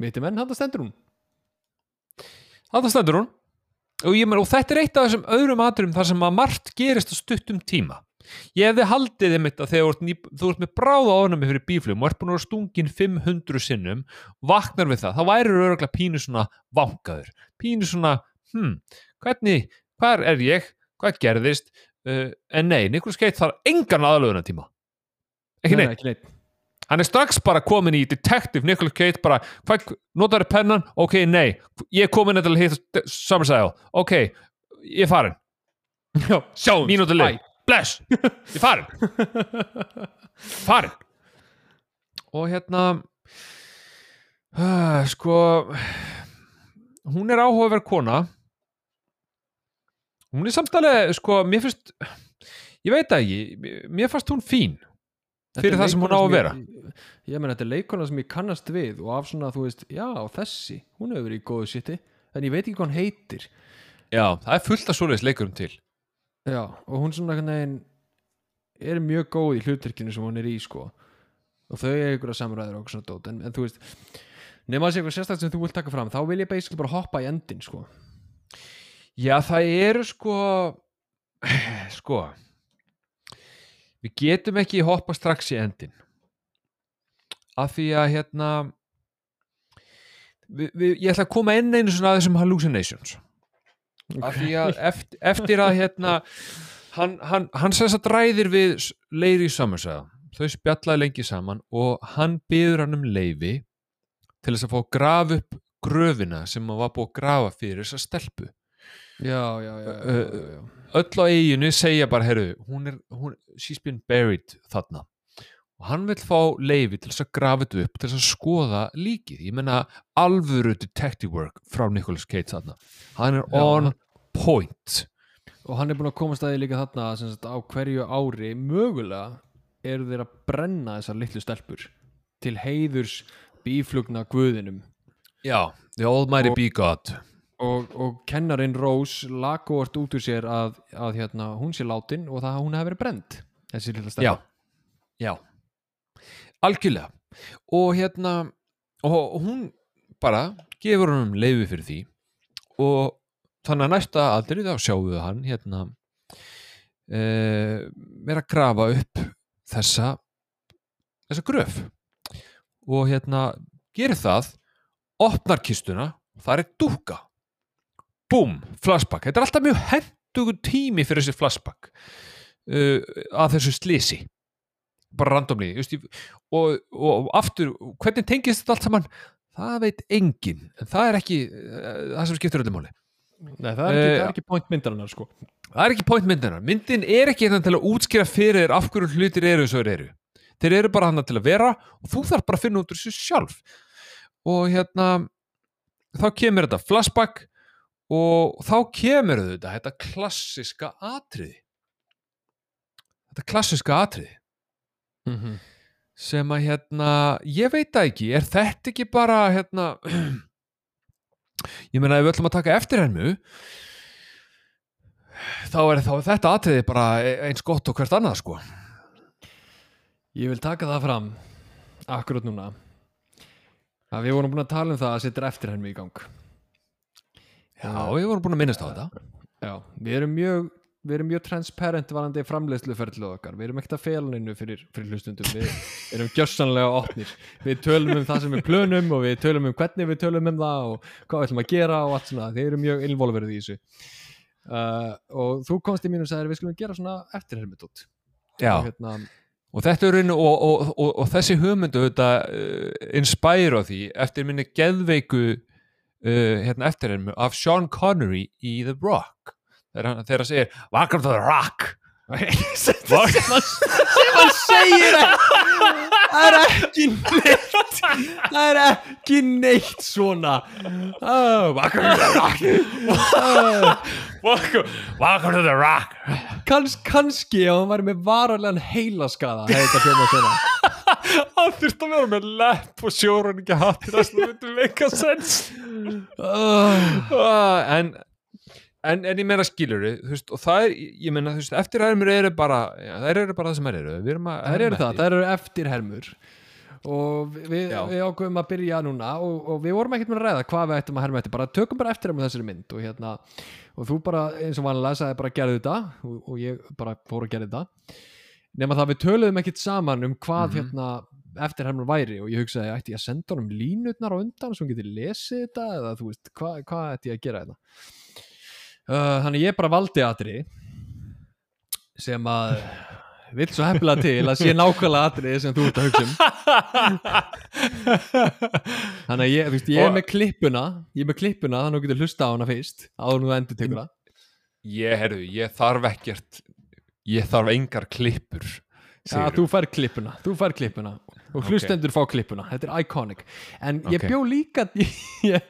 viti menn, hann stendur hún. Þetta stendur hún. Og, ég, og þetta er eitt af þessum öðrum aðurum þar sem að margt gerist á stuttum tíma ég hefði haldið þeim þetta þegar þú ert, þú ert með bráða ofnami fyrir bíflum og ert búin að vera stungin 500 sinnum vaknar við það, þá væri öruglega pínu svona vankaður, pínu svona hm, hvernig, hvað er ég? Hvað gerðist? Uh, en nei, Nicholas Cage þarf engan aðlöðuna tíma ekki Nei, neitt. ekki neitt. Hann er strax bara komin í Detective Nicolas Cage bara, hvað, notar þið pennan? ok, nei, ég er komin til að hitta Summersile, ok, ég er farin Já, sjáum. Mínútu leið, bless, ég farin. Farin. Og hérna uh, sko hún er áhugaverð kona. Hún er samtalið sko, mér finnst ég veit ekki, mér fannst hún fín fyrir það sem hún á að vera. Ég meina, þetta er leikona sem ég kannast við og af svona, þú veist, já, þessi hún hefur verið í góðu sýtti en ég veit ekki hvað hún heitir. Já, það er fullt af svoleiðis leikurum til Já, og hún svona veginn er mjög góð í hlutverkinu sem hún er í, sko. Og þau er ykkur að samræður og svona dót en, en þú veist, nema að sé eitthvað sérstætt sem þú vilt taka fram, þá vil ég basically bara hoppa í endin, sko. Já, það eru sko sko við getum ekki hoppa strax í endin af því að hérna við, við, ég ætla að koma inn einu svona að þessum hallucinations af því að eftir, eftir að hérna hann, hann, hann sess að dræðir við S- Lady Summerside þau spjallaði lengi saman og hann byður hann um leifi til þess að fá að grafa upp gröfina sem hann var búið að grafa fyrir þessa stelpu. Já, já, já, já, já, já. öll á eiginu segja bara, herru, hún er, hún, she's been buried þarna og hann vil fá leifi til þess að grafa þetta upp til þess að skoða líkið. Ég menna alvöru detective work frá Nicolas Cage þarna. Hann er Já, on point. Og hann er búin að komast að því líka þarna sagt, á hverju ári. Mögulega eru þeir að brenna þessar litlu stelpur til heiðurs bíflugna guðinum. Já, the almighty be God. Og, og kennarinn Rose lagóvart út úr sér að, að hérna, hún sé látin og það að hún hefði verið brend þessi lilla já, stelpa já algjörlega. Og hérna og hún bara gefur hann leifi fyrir því. Og þannig að næsta aldrei þá sjáum við hann hérna uh, vera að grafa upp þessa þessa gröf. Og hérna gerir það opnar kistuna það er dúka búm, flashback. Þetta er alltaf mjög hendugur tími fyrir þessi flashback uh, að þessu slisi bara í- og, og aftur, hvernig tengist þetta allt saman? Það veit enginn en það er ekki uh, það sem skiptir öllum máli. Nei, það er ekki, Eh, það ekki point myndarinnar sko. það er ekki point myndina myndin er ekki hérna til að útskýra fyrir þér af hverju hlutir eru eins og þeir eru. Þeir eru bara hann til að vera og þú þarf bara að finna út úr þessu sjálf. Og hérna þá kemur þetta flashback og þá kemur þetta þetta klassiska atriði. Þetta klassiska atriði mm -hmm. sem að hérna, ég veit það ekki er þetta ekki bara hérna ég meina ef við ætlum að taka eftir hennu þá er þá þetta atriði bara eins gott og hvert annað sko. Ég vil taka það fram akkurat núna að við vorum búin að tala um það að setja eftirhermi í gang. Já, við vorum búin að minnast á þetta. Já, við erum mjög við erum mjög transparent varandi framleiðsluferðlu okkar, við erum ekkert að fela neinu fyrir, fyrir hlustundum, við erum gjössanlega opnir, við tölum um það sem við plönum og við tölum um hvernig við tölum um það og hvað við ætlum að gera og allt svona. Þeir eru mjög involverið í þessu. Uh, og þú komst í mínu og sagðir við skulum gera svona eftirhermitótt Já, og hérna, og þetta er raun og, og, og, þessi hugmyndu þetta uh, inspire á því eftir minni geðveiku uh, hérna eftir hennu af Sean Connery í The Rock þegar hann segir Welcome to the Rock. Welcome sem hann segir það er ekki neitt. Það er ekki neitt svona. Oh, Welcome, welcome to the Rock. Kans, kannski ef hann væri með vararlegan heilaskaða hefði þetta hljóma svona. Hann þurfti að vera með lepp og sjóran ekki hattir það myndi meika sens. Uh, uh, en En, en ég meina skilur veist, og það er, ég meina, þú veist, eftirhermur eru bara, já, þær eru bara það sem þær eru. Við erum að það eru það, það eru eftirhermur. Og við, við ákveðum að byrja núna og, og við vorum ekkert með að ræða hvað við ættum að herma eftir. Bara tökum bara eftirhermu þessari mynd og hérna og þú bara eins og vanlega sagði bara gerðu þetta. Og, og ég bara fór að gera þetta. Nema það við töluðum ekkert saman um hvað Mhm. hérna eftirhermur væri. Og ég hugsaði ætti ég að senda honum línutnar á undan svo hann geti lesið þetta? Eða þú veist hvað, hvað ætti ég að gera þetta uh, þannig ég bara valdi aðri sem að vill svo hefnilega til að sé nákvæmlega atriði sem þú ert að hugsa um. Þannig að ég, þú veist, ég er með klippuna ég er með klippuna þannig að þú getur hlusta á hana fyrst áður en þú endur tekur það. Ég, herru, ég þarf ekkert ég þarf engar klippur Já, þú fær klippuna, þú fær klippuna og hlustendur fá klippuna, þetta er iconic. En ég Ok. bjó líka ég,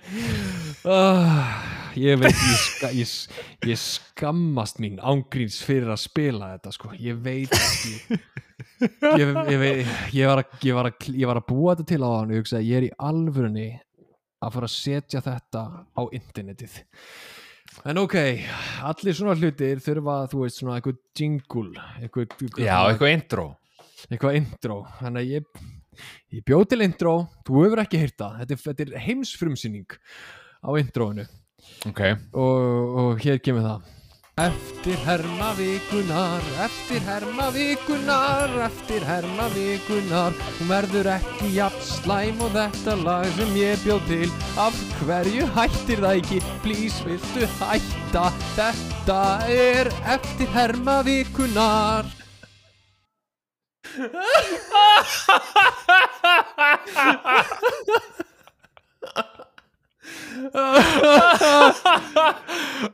uh, ég veit ég, ska, ég, ég skammast mín ángríns fyrir að spila þetta sko, ég veit ekki. Ég, ég, veit, ég, var að, var að, var að búa þetta til á hann og ég hugsaði, ég er í alvörunni að fara að setja þetta á internetið. En ok, allir svona hlutir þurfa, þú veist, svona eitthvað jingle eitthvað, eitthvað, já, eitthvað intro eitthvað intro. Þannig að ég, ég bjóð til intro. Þú hefur ekki heyrt það, þetta er, þetta er heimsfrumsýning á introinu. Ok, og, og hér kemur það. Eftir herma vikunar, eftir herma vikunar, eftir herma vikunar. Hún verður ekki jafn slæm og þetta lag sem ég bjóð til. Af hverju hættir það ekki, please viltu hætta? Þetta er eftir herma vikunar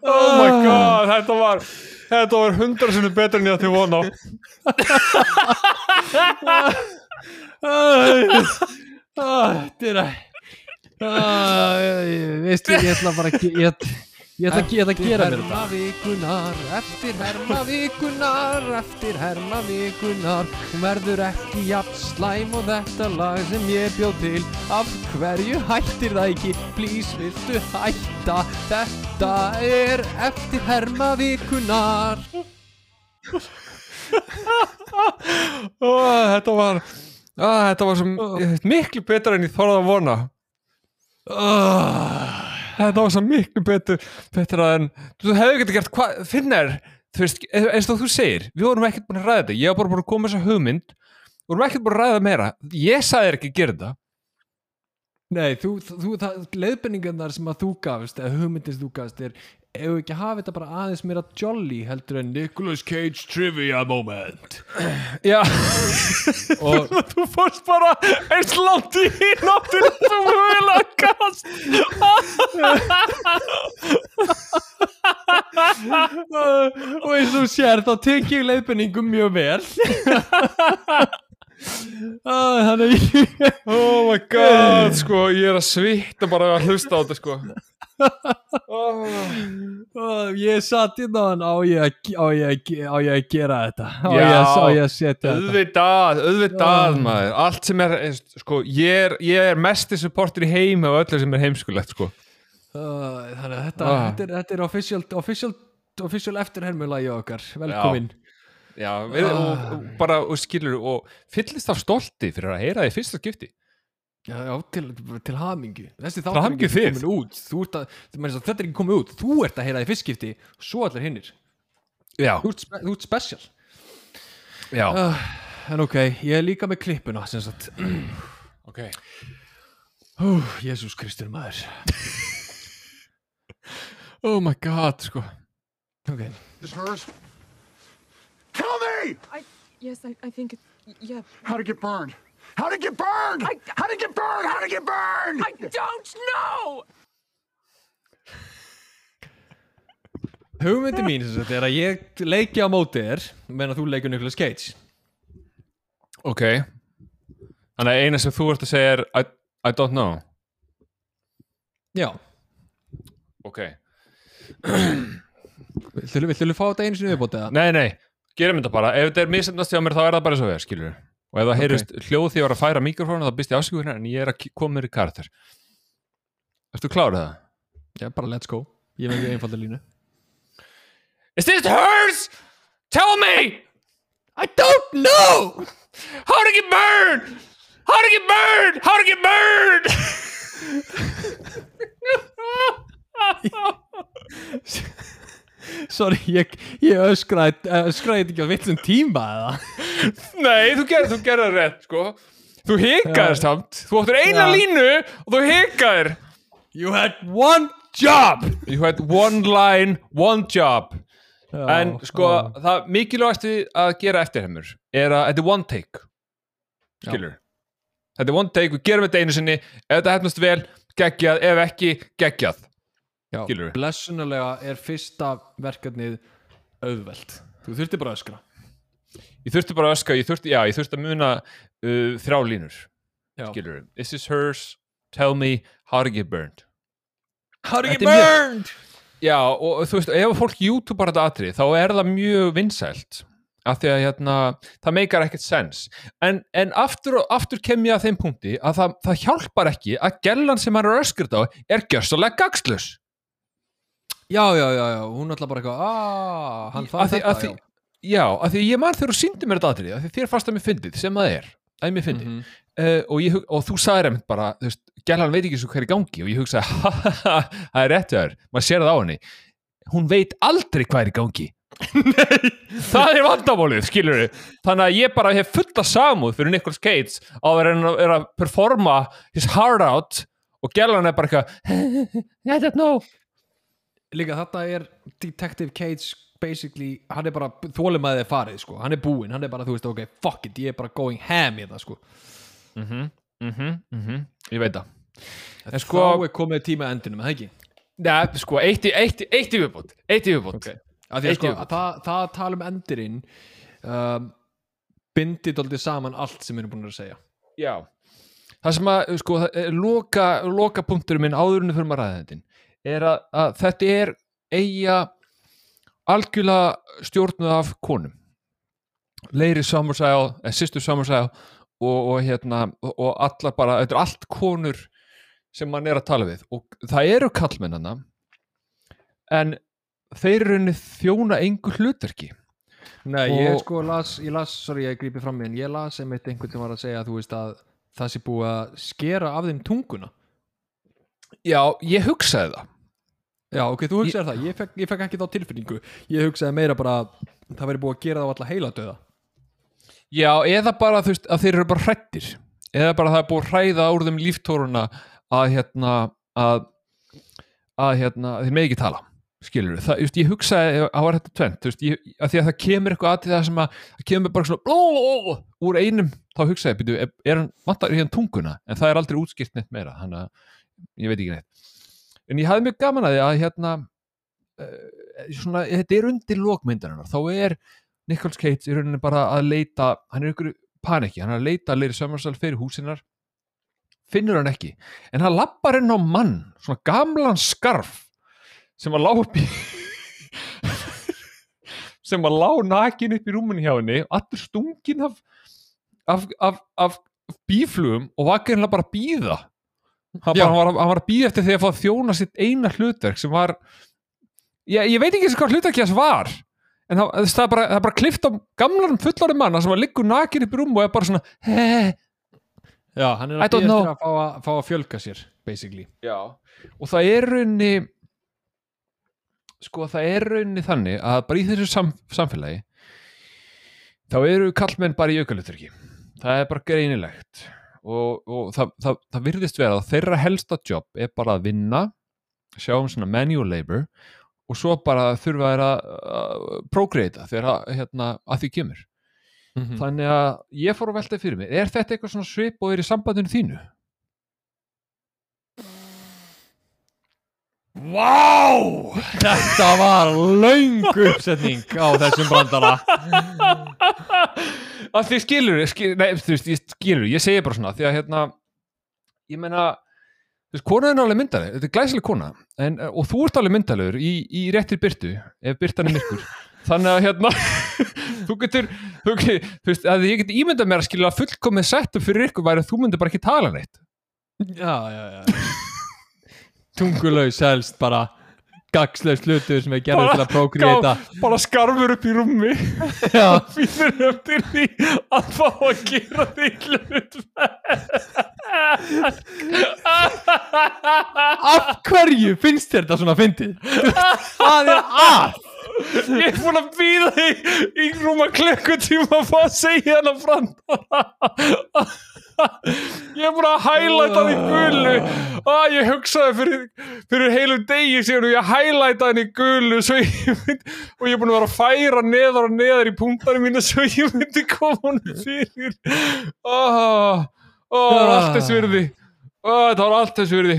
oh my god þetta var þetta var hundra sinni betur en ég ætti von á Þetta er að Veistu, ég ætla bara að ge- ég ætla að gera mér þetta. Vikunar, Eftir herma vikunar Eftir herma vikunar Hún verður ekki jafn slæm og þetta lag sem ég bjóð til. Af hverju hættir það ekki? Please viltu hætta? Þetta er eftir herma vikunar oh, þetta var oh, þetta var svo miklu betur en ég þorði að vona. Oh. Þetta var svo miklu betur betur en þú hefði ekki gert hvað finnar þú veist, eins og þú segir við vorum ekkert búin að ræða þetta, ég var bara búin að koma þessa hugmynd við vorum ekkert búin að ræða meira. Ég sagði ekki að gera þetta. Nei, þú, þú, leiðbenningarnar sem að þú gafst, eða hugmyndir sem þú gafst er, ef við ekki að hafa þetta bara aðeins meira jolly heldur en Nicolas Cage trivia moment? Já, og þú fórst bara eins langt í náttin þú vilja kast. Og eins og sér þá tek ég leiðbenningum mjög vel Ah, Þannig ég oh my god, sko, ég er að svita bara að hlusta á þetta, sko. Oh. Ah, ég satt inn á hann á ég að, gera þetta? Á Já, ég, að- setja þetta? Auðvitað Já. maður. Allt sem er, sko, ég er, ég er mesti supporter í heimi og öllu sem er heimskulegt, sko. Þannig að þetta, þetta, er, þetta er official, official official eftirhermulagi okkar, velkomin. Já, við, Ah. og, og bara, og skilur, og fyllist af stolti fyrir að heyra því fyrsta skipti. Já, já til, til hamingju Þessi Til þáttur er hamingju ekki komin út Þú ert að, þetta er ekki komið út Þú ert að heyra því fyrstskipti, svo allir hinnir Já. Þú ert, spe, þú ert special Já. uh, En ok, ég er líka með klippuna sem sagt Ok. Hú, Jésús Kristur maður Oh my god, sko. Ok, Is hers? Tell me! I yes, I, I think it. Yeah, How'd it get burned? How'd it get burned? I- How'd it get burned? How'd it get burned? I don't know. hugmyndi mín sem sagt er að ég leiki á móti þér meðan þú leikur Nicolas Cage Ok. Þannig að eina sem þú ert að segja er I, I don't know. Já, Ok. viltu viltu fá þetta einu sinni viðbótið það? Nei, nei, gerum þetta bara. Ef þetta er misendast hjá mér þá er það bara eins og við, skilur. Og ef það heyrist hljóð því að ég var að færa mikrofónu þá býst ég ásíkur en ég er að koma mér í karakter. Ertu klárið það? Já, bara let's go Ég veit ekki einfalda línu Is this hers? Tell me! I don't know How to get burned? How to get burned? How to get burned? Sorry, ég, ég öskraði öskraði þetta ekki á villum tíma eða Nei, þú gerði það rétt, sko. Þú hikaðir Já. samt. Þú áttur eina Já. línu og þú hikaðir. You had one job You had one line, one job. En sko, já. það mikilvægast við að gera eftirheimur er að þetta er one take. Skilur. Þetta er one take, við gerum þetta einu sinni. Ef þetta hefnast vel, geggjað. Ef ekki, geggjað. Blessunarlega er fyrsta verkefnið auðvelt Þú þurfti bara að öskra. Ég þurfti bara að öska, ég þurfti, já, ég þurfti að muna uh, þrjá línur. This is hers, tell me how to get burned. How to get burned? Já, og þú veist, ef fólk YouTuber þetta atrið, þá er það mjög vinsælt. Af því að hérna, það meikar ekkert sens. En, en aftur, aftur kem ég að þeim punkti að það, það hjálpar ekki að gellan sem hann er öskurt á er gjörsalega gagslus Já, já, já, já, hún ætla bara eitthvað aaa, hann Af fann þetta því- já, af því ég man þegar þú síndi mér þetta atrið af því þér fannst að mér fyndið, sem það er að mér fyndið, Mhm. uh, og, ég, og þú sagðir einmitt bara, þú veist, gellan veit ekki svo hver er í gangi og ég hugsaði, ha, ha, ha, það er rétt þér maður sér það á henni. Hún veit aldrei hvað er í gangi. Nei, það er vandamálið, skilur við þannig að ég bara hef fulla samúð fyrir Nicolas Cage á að vera er að performa his heart out og gellan er bara eitthvað I don't know Líka þetta er Detective Cage basically, hann er bara þólumæðið farið, sko, hann er búinn hann er bara, þú veist, ok, fuck it, ég er bara going ham í það, sko. Mhm, mhm, mhm ég veit það. En sko- Þá er komið tíma endinum, eða ekki? Nei, sko, eitt í, viðbútt eitt í viðbútt sko, það, það að tala um endirinn um, bindi daldið saman allt sem við erum búin að segja. Já, það sem að sko, það loka, loka punkturinn minn áðurinn fyrir maður þetta er að, að þetta er eiga algjörlega stjórnuð af konum. Leiri Summersæl, eða Sister Summersæl og, og hérna og, allar bara, þetta er allt konur sem mann er að tala við. Og það eru kallmennana en þeir eru þjóna engu hlutverki. Nei, Og- ég sko las, ég las, sorry ég grípi fram í en ég las einmitt einhvern sem var að segja þú veist að það sé búið að skera af þeim tunguna Já, ég hugsaði það. Já, ok, þú hugsaði það, ég fekk, ég fekk ekki þá tilfinningu. Ég hugsaði meira bara að það væri búið að gera það á alla heila döða Já, eða bara þú veist að þeir eru bara hrættir eða bara það er búið að hræða úr þeim líftóruna að hérna að, að hérna þeir með ekki tala skilur við, það, just, ég hugsaði að var þetta tvent, þú veist, ég, að því að það kemur eitthvað að til það sem að, það kemur bara svona ó, ó, ó, úr einum, þá hugsaði ég, býtu, er, hann, vantar hérna tunguna? En það er aldrei útskipt neitt meira, þannig að ég veit ekki neitt. En ég hafði mjög gaman að því að hérna uh, svona, þetta er undir lókmyndarinnar, þá er Nicholas Cage í rauninni bara að leita hann er ykkur paniki, hann er að leita að leira sömmarsal fyrir húsinnar finnur hann ekki, en hann lappar inn á mann, svona gamlan skarf sem að lá upp í sem að lá nakin upp í rúmunni hjá henni allur stungin af af, af, af bíflugum og var greinlega bara að býða hann, bara, hann, var, hann var að býða eftir því að fá að þjóna sitt eina hlutverk sem var ég, ég veit ekki eins og hvað hlutverki þess var en það, það, er bara, það er bara klift á gamlarum fullarum manna sem var liggur nakin upp í rúm og er bara svona hei, Já, hann er I að don't býja know. eftir að fá, að fá að fjölga sér basically. Já, og það er raunni sko það er raunni þannig að bara í þessu sam, samfélagi þá eru kallmenn bara í aukaluturki það er bara greinilegt og, og það, það, það virðist vera að þeirra helsta jobb er bara að vinna sjá um svona manual labor og svo bara þurfa þeir að procreata þegar að, hérna, að því kemur mm. þannig að ég fór að velta fyrir mig er þetta eitthvað svona svip og er í sambandinu þínu? Vá! Þetta var löng uppsetning á þessum brandara. Því skilur skil, nei, þú veist, ég skilur, ég segi bara svona því að hérna, ég meina þú veist, kona er nálega myndaleg, þetta er glæsileg kona en, og þú ert alveg myndalegur í, í réttir byrtu, ef byrtan er myrkur. Þannig að hérna þú getur, þú, getur, þú veist, að ég get ímyndað mér að skilja fullkomið setup fyrir ykkur væri að þú myndir bara ekki tala neitt. Já, já, já Tungulaus helst bara gagslaus hlutur sem er gerður til að prókriðita bara skarfur upp í rúmi Já, fyrir eftir því að fá að gera því hlut af hverju finnst þér þetta svona fyndið? Hvað er að? Ég er búin að býða í, í rúma klukkutíma að fá að segja hana fram. Ég er búin að hælæta í gulu. Ah, Ég hugsaði fyrir, fyrir heilum degi síðan og ég hælæta svo ég mynd, og ég er búin að vera að færa neðar og neðar í punktanum mínu svo ég myndi koma hann fyrir. Ah, ah, Það var allt þess virði. Það var allt þess virði.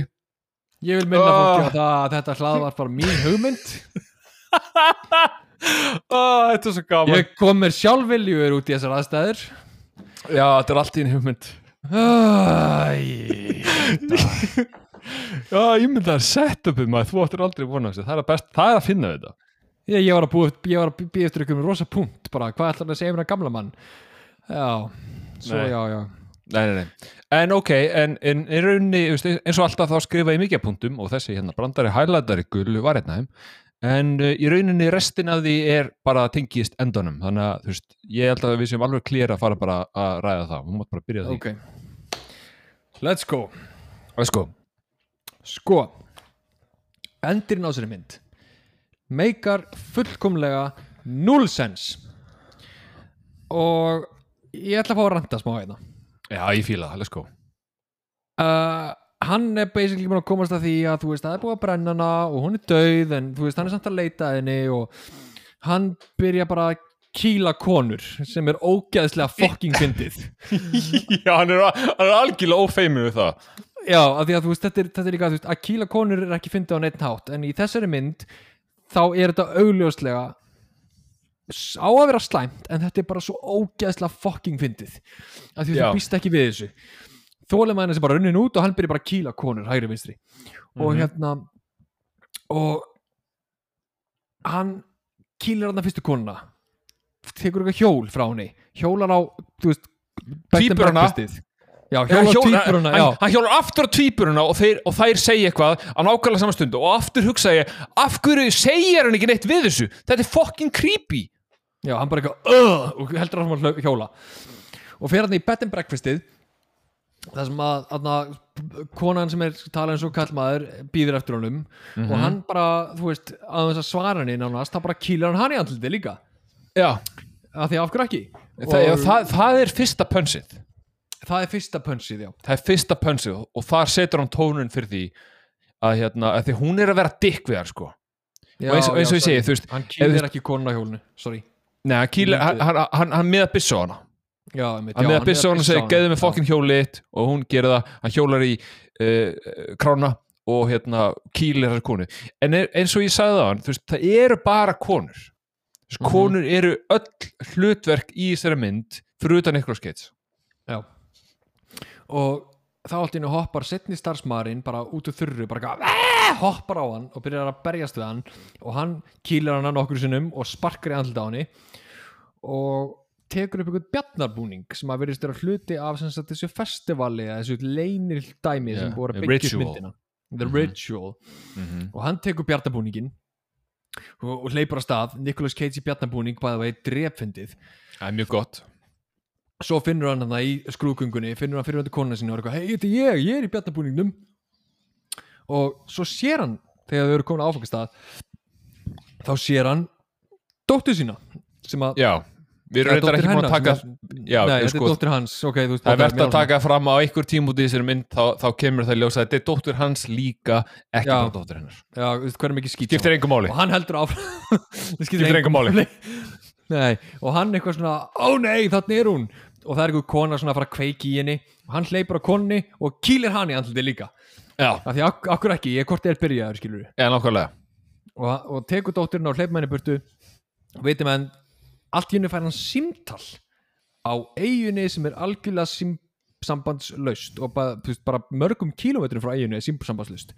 Ég vil minna fólki að þetta hlað var bara mín hugmynd ah, Þetta er svo gaman. Ég kom mér sjálfviljur út í þessar aðstæður. Já, þetta er allt í Æ, Já, ég myndi að setupið maður, þú áttir aldrei vona þessu, það er að best, það er að finna þetta. ég, ég var að að býja eftir með rosa punkt bara, hvað ætlar hann að segja mér að gamla mann? Já, svo Nei. já, já. Nei, nei, nei. En ok, en, í rauninni, eins og alltaf þá skrifa ég mikið punktum og þessi hérna brandari highlightari gullu var hérna þeim, en uh, í rauninni restin af því er bara tengist endunum, þannig að þú veist, ég held að við séum alveg klýra að fara bara að ræða það, hún mátt bara byrja á því. Ok. Let's go. Og sko, Sko Endirinn á sér mynd Meikar fullkomlega Null sens Og Ég ætla að fá að ranta smá hérna. Já, ég fíla það, let's go. uh, Hann er basically búin að komast að því að þú veist, það er búin að brenna hana og hún er dauð en þú veist, hann er samt að leita henni og hann byrja bara að kýla konur sem er ógeðslega fucking fyndið. Já, hann er, hann er algjörlega ófeimur við það. Já, af því að þú veist, þetta er, þetta er líka þú veist, að kýla konur er ekki fyndið á neitt hátt en í þessari mynd þá er þetta augljóslega á að vera slæmt en þetta er bara svo ógeðslega fucking fyndið. Af því að þú býst ekki við þessu þólum að henni sem bara runnin út og hann byrja bara að kýla konur hægri vinstri. Og Mhm. hérna og hann kýlir hann fyrstu konuna. Tekur eitthvað hjól frá henni. Hjólar á, þú veist breakfastið. já, hjólar á hjóla- tvíburuna, hann, hann hjólar aftur á tvíburuna og þeir, og þær segja eitthvað á nákvæmlega saman stundu og aftur hugsa ég af hverju segir hann ekki neitt við þessu? Þetta er fucking creepy. Já, hann bara eitthvað uh, og heldur áfram að hjóla. Og fer hann í bed and breakfastið það sem að, að konan sem er talað eins og kallmaður býður eftir honum Mhm. og hann bara, þú veist, að þess að svara henni nánast, það bara kýlar hann hann í andliti líka. Já, af því af hverju ekki? Það, og það, það er fyrsta pönsið. Það er fyrsta punsið, já. Það er fyrsta pönsið og, þar setur hann tónun fyrir því að, hérna, að því hún er að vera dick við hann sko. Já, og eins, eins og ég segi, sorry. þú veist hann kýlir ekki konuna hjólinu, sorry. Nei, hann, kýlir, hann, hann, hann, hann miða byssu á hana já, einmitt, já, miða byssu á hana og geðu með já. fokkin hjólið og hún gerir það, hann hjólar í uh, krána og hérna kýlir þessar konu en er, eins og ég sagði það hann, þú veist, það eru bara konur. Veist, Mhm. konur eru öll hlutverk í þessari mynd fyrir utan ykkur skeitt Já. Og þá allt í hennu hoppar setni starfsmaðurinn bara út úr þurru bara hoppar á hann og byrjar að berjast við hann og hann kýlar hann nokkur sinnum og sparkar í andlita á henni. Og tekur upp einhvern bjarnarbúning sem að verðist vera hluti af sem sagt, þessu festivali eða þessu leynir dæmi sem Yeah, búið að a byggja upp myndina. The Mhm. Ritual. Og hann tekur bjarnarbúningin og, og hleypur á stað. Nicolas Cage í bjarnabúning bæða vegi drepfindið Það er mjög gott. Svo finnur hann hann í skrúðgöngunni finnur hann fyrirvændi konuna sinni og er eitthvað hei, þetta er ég, ég er í bjarnabúningnum og svo sér hann þegar þau eru komin á áfangastað þá sér hann dóttur sína sem að Já, við erum reyndar ekki búin að taka Já, nei, þetta sko- er dóttir hans. Ok, þú veist Það er verðt að taka fram á einhver tím út í þessari mynd þá, þá kemur það ljósa að þetta er dóttur hans líka ekki Já. bara dóttur hennar. Já, veist, hver er mikið skýt Skiptir engum máli. Og hann heldur áfram. Skiptir engu máli. nei, og hann eitthvað svona ó nei, þannig er hún. Og það er eitthvað kona svona að fara að kveiki í henni. Og hann hleypur á konni og kýlir hann í andliti líka. Já, af því ak akkur ekki, ég hvort er byrjaður skilur en nákvæmlega. Og, og tekur dótturinn og hleypur henni í burtu. Og veitum en allt í henni fær hann símtal á eiginni sem er algjörlega sim sambandslaust og bara, veist, bara mörgum kílómetrum frá eiginni er símsambandslaust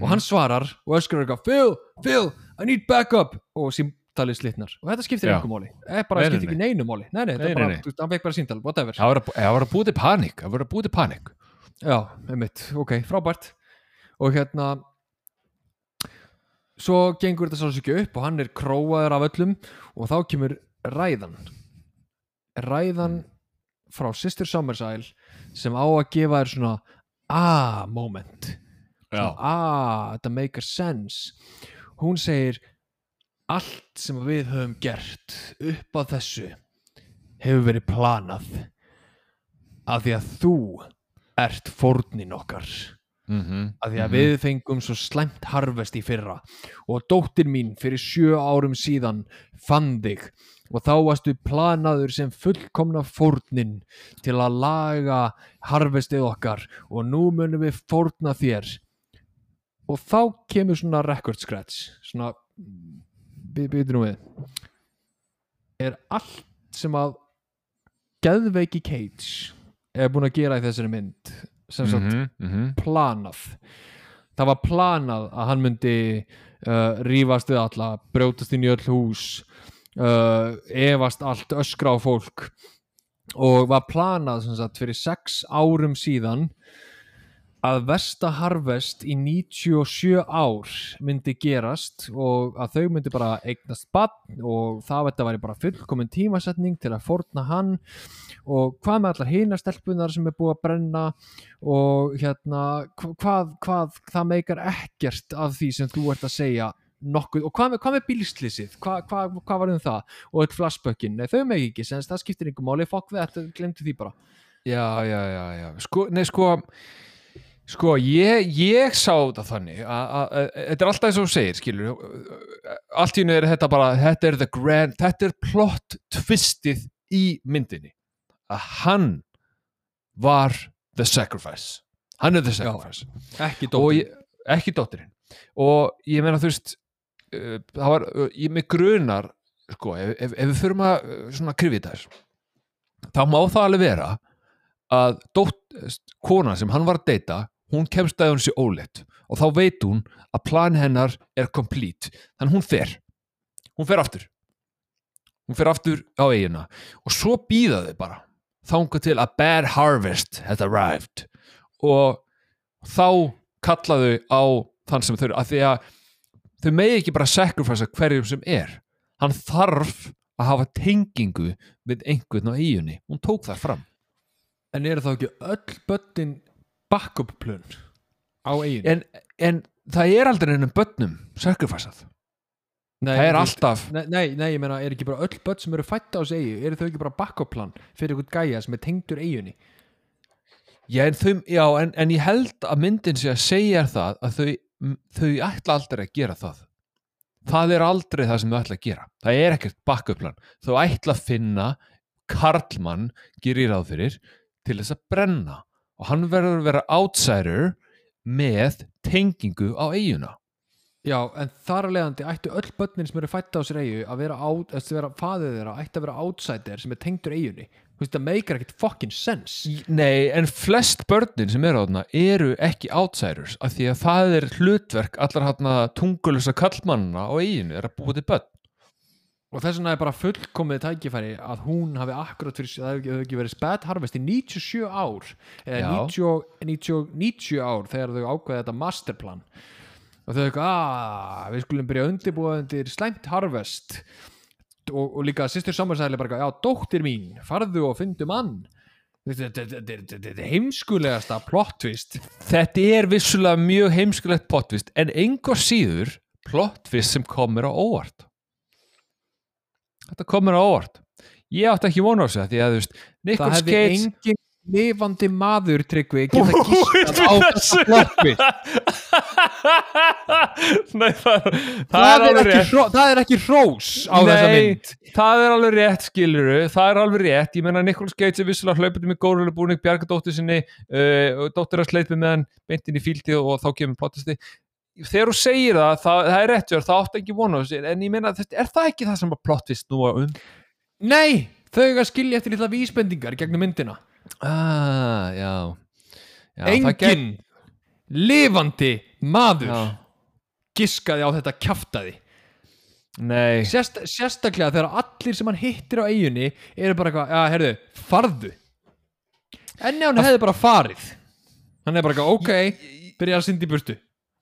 og hann svarar og öskar eitthvað Phil, Phil, I need backup. Og símtalið slitnar. Og þetta skiptir Já. einhver máli. Eða bara Nei, nei, skiptir ekki neinu máli. Nei, nei, Nei, nei, hann fekk bara símtal, whatever. Það var að- búið til panik Það var að búið til panik. Já, einmitt, ok, frábært. Og hérna svo gengur þetta svo ekki upp og hann er króaður af öllum og þá kemur ræðan. Ræðan frá Sister Summersile sem á að gefa þér svona ah moment ah, þetta makes sense. Hún segir allt sem við höfum gert upp að þessu hefur verið planað af því að þú ert fórnin okkar. Mm -hmm. af því að við fengum svo slæmt harvest í fyrra og dóttir mín fyrir sjö árum síðan fann þig og þá varstu planaður sem fullkomna fórnin til að laga harvestið okkar. Og nú munum við fórna þér. Og þá kemur svona record scratch. Svona býtur nú við. Er allt sem að geðveiki Cage er búin að gera í þessari mynd sem sagt mm -hmm. planað. Það var planað að hann myndi uh, rífast við alla brjótast inn í öll hús uh, efast allt, öskra á fólk. Og var planað sagt, fyrir sex árum síðan að Vesta Harvest í 97 ár myndi gerast og að þau myndi bara eignast bann og það þetta væri bara fullkomin tímasetning til að forna hann. Og hvað með allar hinar stelpunar sem er búið að brenna og hérna hva- hvað, hvað það meikar ekkert af því sem þú ert að segja nokkuð, og hvað með, hvað með bílslýsið hvað, hvað, hvað var um það? Og eitt flashbökkin, nei þau megi ekki, senst það skiptir einhver máli, fokk við þetta, glemtu því bara. Já, já, já, já. Sko, nei, sko Sko, ég, ég sá þetta þannig að, þetta er alltaf eins og þú segir, skilur. Allt í hennu er þetta bara þetta er the grand, þetta er plot twistið í myndinni. Að hann var the sacrifice. Hann er the sacrifice. Ég, ekki dóttirinn og ég meina þú veist það var, ég með grunar sko, ef, ef, ef við förum að uh, svona krifið þess þá má það alveg vera að dótt, kona sem hann var að deyta hún kemst að hún sé óleitt og þá veit hún að plan hennar er complete, þannig hún fer. Hún fer aftur. Hún fer aftur á eigina og svo býða þau bara þangað til að bad harvest has arrived. Og þá kalla þau á þann sem þau eru af því að þau megi ekki bara sacrifice hverjum sem er. Hann þarf að hafa tengingu við einhvern á eiginni hún tók það fram. En eru þá ekki öll börnin backup plön á eigin en, en það er aldrei ennum börnum sacrificeað. Nei, það er alltaf. Nei, nei, nei, ég meina, er ekki bara öll börn sem eru fætt á þessu eigi, eru þau ekki bara backup plan fyrir einhvern gæja sem er tengdur eiginni já, en, þau, já, en, en ég held að myndin sé að segja það að þau, þau ætla aldrei að gera það. Það er aldrei það sem þau ætla að gera. Það er ekkert backup plan þau ætla að finna Karlmann gerir ráð fyrir til þess að brenna. Og hann verður að vera outsider með tengingu á eiguna Já, en þar að leiðandi ættu öll börnin sem eru fætt á sér eigu að vera, að vera faðið þeirra, ættu að vera outsider sem er tengdur eigunni Þú veist, það meikar ekkert fucking sense. Nei, en flest börnin sem eru á þarna eru ekki outsiders af því að það er hlutverk allar hann tungulusa kallmannina á eiginu er að búa til börn. Og þess vegna er bara fullkomið tækifæri að hún hafi akkurat fyrir, það hefur ekki verið spætt harvest í 97 ár eða Já. 90, 90, 90 ár þegar þau ákveða þetta masterplan. Og þau eitthvað, að við skulum byrja að undirbúa undir slæmt harvest. og, og líka sýstur samansæðilega bara, já, dóttir mín farðu og fyndu mann. Þetta er heimskulegasta plot twist. Þetta er vissulega mjög heimskulegt plotvist en engur síður plotvist sem komur á óvart. Þetta komur á óvart. Ég átti ekki vona á sig því að þú veist það hefði engin lifandi maður tryggvi geta gískað á þessu? twist Nei, það, það, það, er ekki hró, það er ekki hrós á þessa Nei, mynd. það er alveg rétt skiluru það er alveg rétt, ég menna Nicolas Cage er vissulega hlaupandi með górulega búning, bjarga dóttir sinni uh, dóttir að sleipið með hann beintin í fíldi og, þá kemur plottasti þegar þú segir það, það, það er rétt það átti ekki þessu, en ég menna er það ekki það sem að plottist nú um? nei, þau eiga að skilja eftir lilla vísbendingar gegnum myndina Ah, já, já engin gæti- lifandi maður já, giskaði á þetta kjaftaði. Nei, Sérst, sérstaklega þegar allir sem hann hittir á eiginni eru bara eitthvað, já, herðu, farðu. En ef hann hefði bara farið. Hann hefði bara eitthvað, ok byrja að syndi í burtu.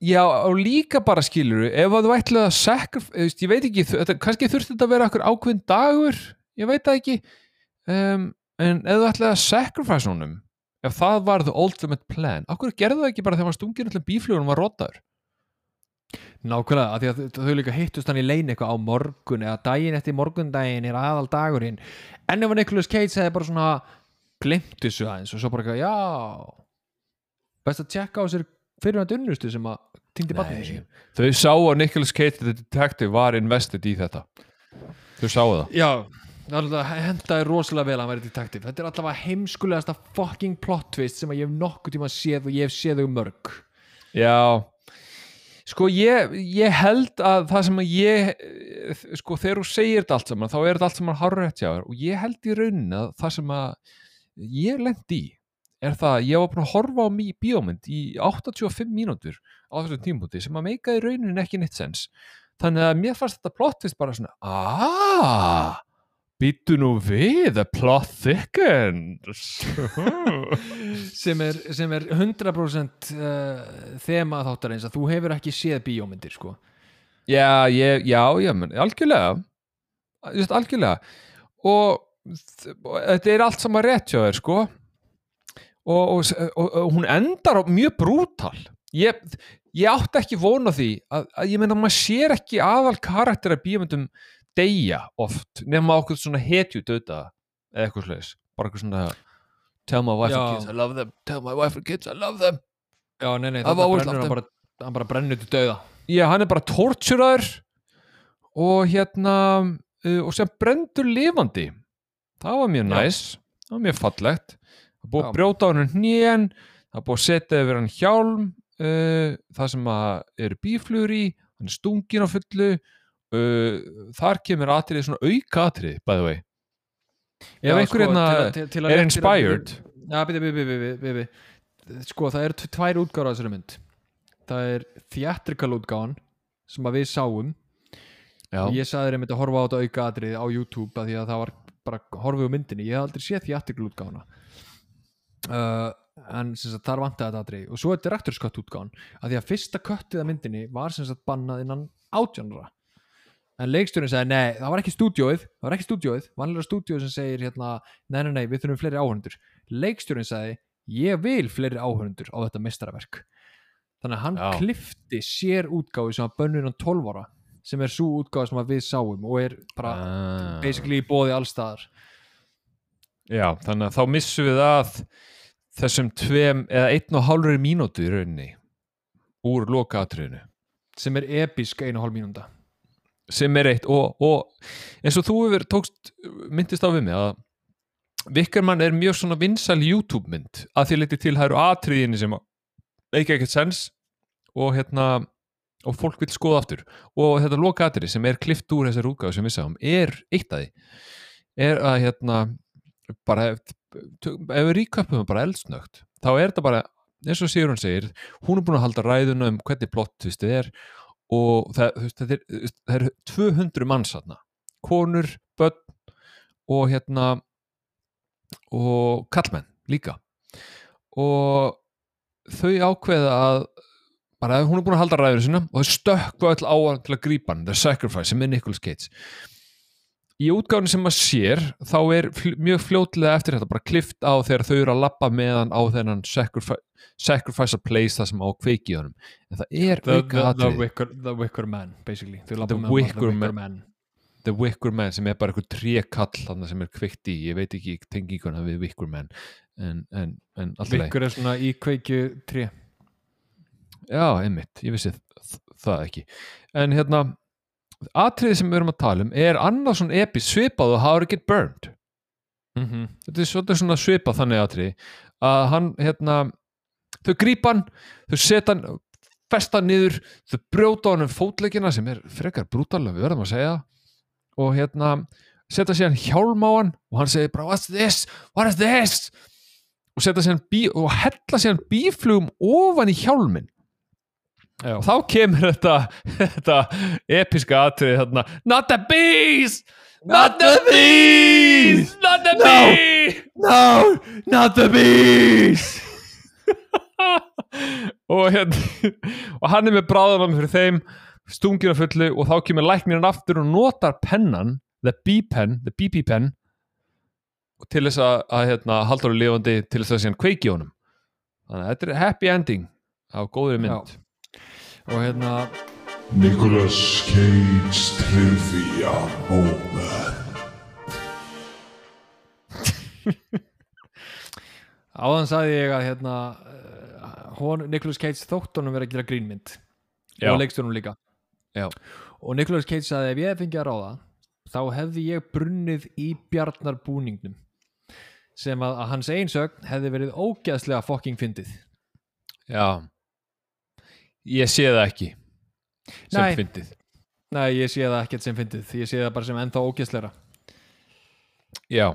Já, og líka bara skilur ef að þú ætlaði að sacrifice, ég veit ekki, þetta, kannski þurfti þetta að vera okkur ákveðin dagur, ég veit það ekki, um, en ef þú ætlaði að sacrifice honum, ef það var the ultimate plan, okkur gerðu það ekki bara þegar maður stungir allir bíflugunum var rotaður? nákvæmlega, af því að þau- líka hittust hann í lein eitthvað á morgun eða daginn eftir morgundaginn er aðal dagurinn en ef Nicolas Cage hefði bara svona glimt þessu aðeins og svo bara eitthvað, já best að tjekka á sér fyrir hann unnustu sem að týndi barninu sínu Þau sá að Nicolas Cage the Detective var invested í þetta. Þau sáu það. Já, alltaf hendaði rosalega vel að hann væri detektiv Þetta er allavega heimskulegasta fucking plot twist sem að ég hef nokkuð tíma séð og ég hef séð þau mörg. Já, sko ég, ég held að það sem að ég, sko þegar þú segir þetta allt saman, þá er þetta allt saman hárrétt hjá þér. Og ég held í rauninni að það sem að ég lendi í er það að ég var búin að horfa á mý bíómynd í 85 mínútur á þessum tímpúti sem að meika í rauninni ekki neitt sens. Þannig að mér fannst þetta plottist bara svona, aaaah, býttu nú við, the plot thickens. sem er, sem er 100% uh, þema þáttar eins að þú hefur ekki séð bíómyndir sko. Já, ég, já, já, menn, algjörlega. Just algjörlega. Og, þetta er allt saman rétt hjá þér, sko. Og, og, og, og hún endar mjög brútal. Ég, ég átti ekki vona því að, að ég meina maður sér ekki aðal karakter að bíumundum deyja oft nema okkur svona hetju döta eða eitthvað slags, bara eitthvað svona tell my wife Já. and kids I love them. Tell my wife and kids I love them. Já, nei, nei, brennur loved hann bara, hann bara brennur til dauða. Já, hann er bara torturaður og hérna uh, og sem brendur lifandi. Það var mjög Já. næs það var mjög fallegt. Það búið Já. að brjóta á hann hnén. Það búið að setja yfir hann hjálm uh, það sem að eru bíflugur í. Hann er stungin á fullu uh, þar kemur atrið svona auka atrið by the way. Ef einhver hérna er inspired. Já, byrju, byrju, byrju, Sko, það eru tv- tvær útgára á þessari mynd. Það er theatrical útgáðan sem að við sáum. Já, og ég saði einmitt að horfa á þetta auka atrið á YouTube að því að það var bara horfið á myndinni. Ég hef aldrei séð theatrical útgáðana uh, en sem sagt, þar vantaði þetta atrið og svo er director's cut útgáðan að því að fyrsta köttið af myndinni var sem sagt bannað innan átjánra en leikstjórinn sagði nei, það var ekki stúdjóið það var ekki stúdjóið, vanlega stúdjóið sem segir hérna, nei, nei, nei, við þurfum fleiri áhörundur leikstjórinn sagði, ég vil fleiri áhörundur á þetta mestaraverk þannig að hann Já. klifti sér útgáfi sem var bönnur hann 12 ára sem er svo útgáfi sem að við sáum og er bara Ah. basically í bóði allstaðar já, þannig að þá missum við að þessum tveim eða einn og hálfur mínútu í rauninni úr loka atriðinu sem er episk einu hálf mínúnda sem er eitt og, og eins og þú hefur tókst myndist á við mig að Vikkermann er mjög svona vinsal YouTube mynd að því leiti til það eru atriðinni sem ekki ekkert sens og hérna og fólk vil skoða aftur. Og þetta loka atrið sem er klift úr þessar útgáðu sem við sáum er eitt af því. Er að hérna bara ef, ef við ríköpum bara eldsnögt þá er þetta bara eins og Sigrun segir hún er búin að halda ræðuna um hvernig plott tvistið er og það, þú veist, það, er, það eru 200 manns þarna. Konur, börn og hérna og kallmenn líka. Og þau ákveða að bara hún er búin að halda ræður sinna og þau stökkva öll á hann til að grípa hann. The Sacrifice sem er Nicolas Cage í útgáfinu sem maður sér þá er fl mjög fljótlega eftir þetta bara klift á þegar þau eru að lappa með hann á þennan sacrifi sacrifice a place það sem á kveiki í honum. En það er the, the, the, wicker, the Wicker Man basically. The Wicker Man. Man. The Wicker Man sem er bara eitthvað trékall þarna sem er kveikt í, ég veit ekki tenginguna við Wicker Man en, en, en Wicker er svona í kveikju 3 Já, einmitt, ég vissi það ekki. En hérna atriði sem við erum að tala um er annað svona epis svipað og How to Get Burned. Mm -hmm. Þetta er svona svipað þannig atriði að hann, hérna þau grípa hann, þau setja hann festa hann niður, þau brjóta hann um fótleikina sem er frekar brútalega við verðum að segja og hérna setja síðan hjálm á hann og hann segir bara what's this, what is this? Og setja síðan bí og hella síðan bíflugum ofan í hjálmin Já, og þá kemur þetta, þetta episka atrið þarna. Not the bees! Not the bees! Not the bees! No, not the bees! Og, hérna, og hann er með bráðanum fyrir þeim stungir á fullu og þá kemur læknirinn aftur og notar pennan the B-pen, the BP pen til þess að, að hérna, halda hann lifandi til þess að síðan kveiki í honum. Þannig að þetta er happy ending á góðri mynd Og hérna Nicolas Cage Trivia Moment. Áðan sagði ég að hérna uh, hon, Nicolas Cage þótt honum verið að gera grínmynd. Já. og leikstjónum líka. Já. og Nicolas Cage sagði ef ég fengi að ráða þá hefði ég brunnið í bjarnarbúningnum. Sem að, að hans einsögn hefði verið ógeðslega fucking fyndið. Já Ég sé það ekki sem Nei. fyndið. Nei, ég sé það ekkert sem fyndið. Ég sé það bara sem ennþá ógeðslegra. Já.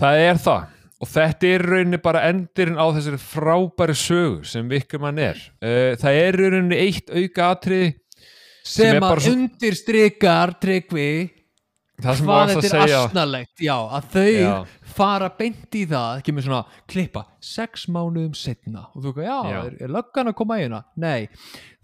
Það er það. Og þetta er rauninni bara endirinn á þessari frábæri sögu sem Vikkermann er. Uh, það er rauninni eitt auka atriði sem, bara að svo- undirstrykar tryggvi sem hvað var að þetta er asnalegt já, að þau Já. fara beint í það kemur svona klippa sex mánuðum setna og þú veist, já, Já. Er, er löggan að koma í hérna? Nei,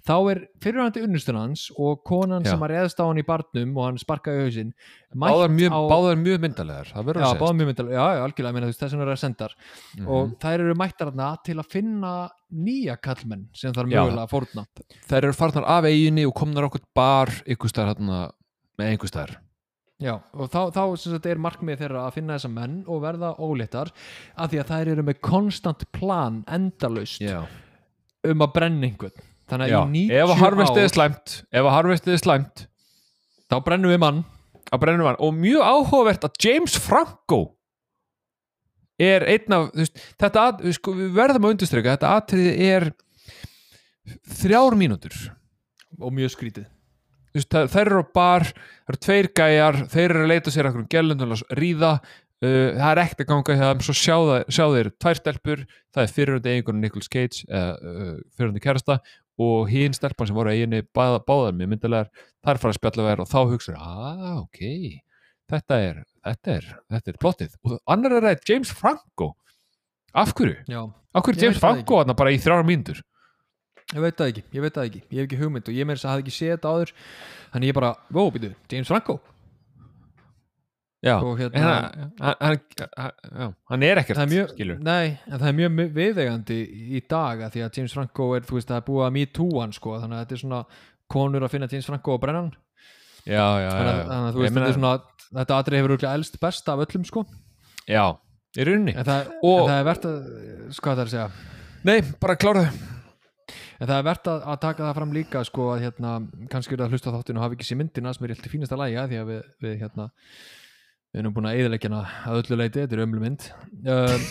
þá er fyrirhandi unnustur hans og konan Já. sem að reðst á hann í barnum og hann sparkaði hausinn báðar mjög, á, báðar mjög myndalegar það já, að báðar mjög myndal, já, já, algjörlega, veist, þess vegna er að sendar Mhm. og þær eru mættar þarna til að finna nýja kallmenn sem þarf Já. mögulega að fórna þær eru farnar af eiginni og komnar okkur bar ykkur staðar hérna með einhver staðar Já, og þá, þá sagt, er markmið þeirra að finna þessa menn og verða óléttar af því að þær eru með konstant plan endalaust já, um að brenna einhvern. Þannig að í 90 ef að harvestið er ár slæmt ef að harvestið er slæmt þá brennum við mann að og mjög áhugavert að James Franco er einn af veist, þetta, við sko, við verðum að undirstryka þetta atriði er þrjár mínútur. Og mjög skrítið það, þær eru á bar, það eru tveir gæjar þeir eru að leita sér einhverjum gælundum að ríða. Uh, það er ekkert að ganga þeim svo sjá, það, sjá þeir tvær stelpur það er fyrirhundi eigingunum Nicolas Cage eða uh, fyrirhundi kærasta og hinn stelpan sem voru eiginni báða, báðar með myndalegar, þær fara að spjalla verð og þá hugsa ah, ok þetta er, þetta er, þetta er plottið. Og annar er að James Franco. Af hverju? Já, Af hverju er James það Franco þarna bara í þrjára mínútur? Ég veit það ekki, ég veit það ekki. Ég hef ekki hugmynd og ég meira þess að hafði ekki séð þetta áður. Þannig ég bara, wow, býtu, James Franco? Já, Og hérna- hann, hann, hann, hann er ekkert er mjög, skilur. nei, en það er mjög viðeigandi í dag að því að James Franco er, þú veist, það er búið að hann sko, þannig að þetta er svona konur að finna James Franco og brenna hann já, já, þannig að, já. þannig að þú veist, þetta er svona þetta atrið hefur örugglega elst best af öllum sko. Já, í rauninni. En það, Og- en það er verðt að sko það er að segja? Nei, bara klára þau en það er verðt að, að taka það fram líka sko að hérna, kannski eru að hlusta þáttinu og hafa ekki sér myndina sem er í fínasta lægja því að við, við hérna við erum búin að eðileggjana að öllu leiti þetta er ömlu mynd um,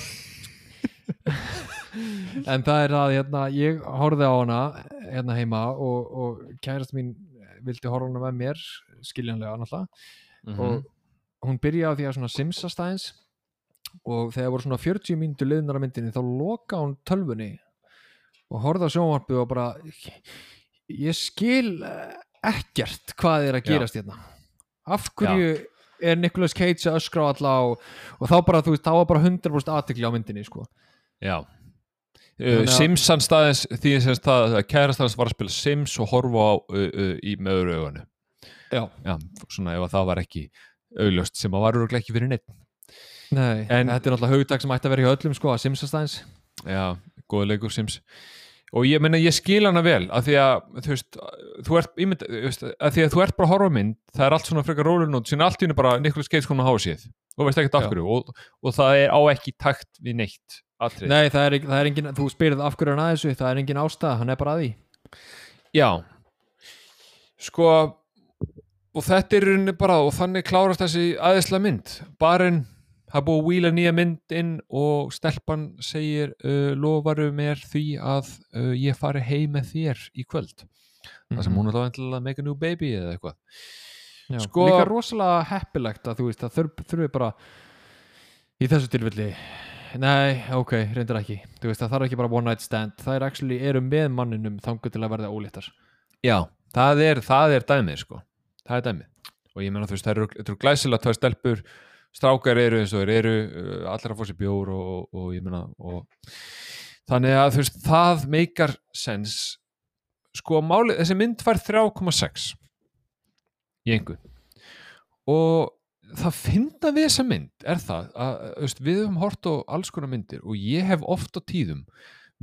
en það er það hérna, ég horfði á hana hérna heima og, og kærast mín vildi horfa hana með mér skiljanlega náttúrulega Mhm. og hún byrjaði á því að svona simsast aðeins og þegar voru svona 40 mínútur liðnar á myndinni þá loka hún tölvunni og horfði á sjónvarpið og bara ég skil ekkert hvað er að Já. gerast hérna. Af hverju er Nicolas Cage að öskra á alla og, og þá bara, þú veist, þá var bara 100% aðtekli á myndinni sko. já. Uh, Simsan staðins því sem það að kærast hans var að spila Sims og horfa á uh, uh, í með öðru auganu. Já. Já, svona ef að það var ekki augljóst sem að var örugglega ekki fyrir neitt Nei, En- þetta er náttúrulega hugdag sem ætti að vera hjá öllum sko, að Simsastæðins Já, góða leikur Sims. Og ég meina ég skil hana vel af því að þú veist, þú ert veist, að því að þú ert bara að horfa á mynd það er allt svona frekar rólun út síðan allt í henni bara Nicholas Cage komin að háa séð og veist ekkert af hverju og, og það er á ekki takt við neitt atrið. Nei, það er, það er engin, þú spyrð af hverju hann að þessu það er engin ástæða, hann er bara að því. Já. Sko og þetta er bara og þannig klárast þessi aðeinslega mynd. Barinn, það er búið að víla nýja mynd inn og stelpan segir uh, lofaru mér því að uh, ég fari heim með þér í kvöld. Það sem hún er þá endilega make a new baby eða eitthvað. Já, Sko- líka rosalega heppilegt að þú veist, þurf, þurfi bara í þessu tilfelli nei, ok, reyndar ekki. Þú veist, það þarf ekki bara one night stand. Það er actually, eru með manninum þangu til að verða ólítar Já, það er, það er dæmið sko. Það er dæmið. Og ég meina þú veist, það eru, eru glæsilega tvær stelpur strákar eru eins og þeir eru uh, allir að fá sér bjór og, og, og ég meina og þannig að þú veist, það meikar sens. Sko málið, þessi mynd fær 3,6 í einhvern og það finna við þessa mynd er það að veist, við höfum hort á alls konar myndir og ég hef oft á tíðum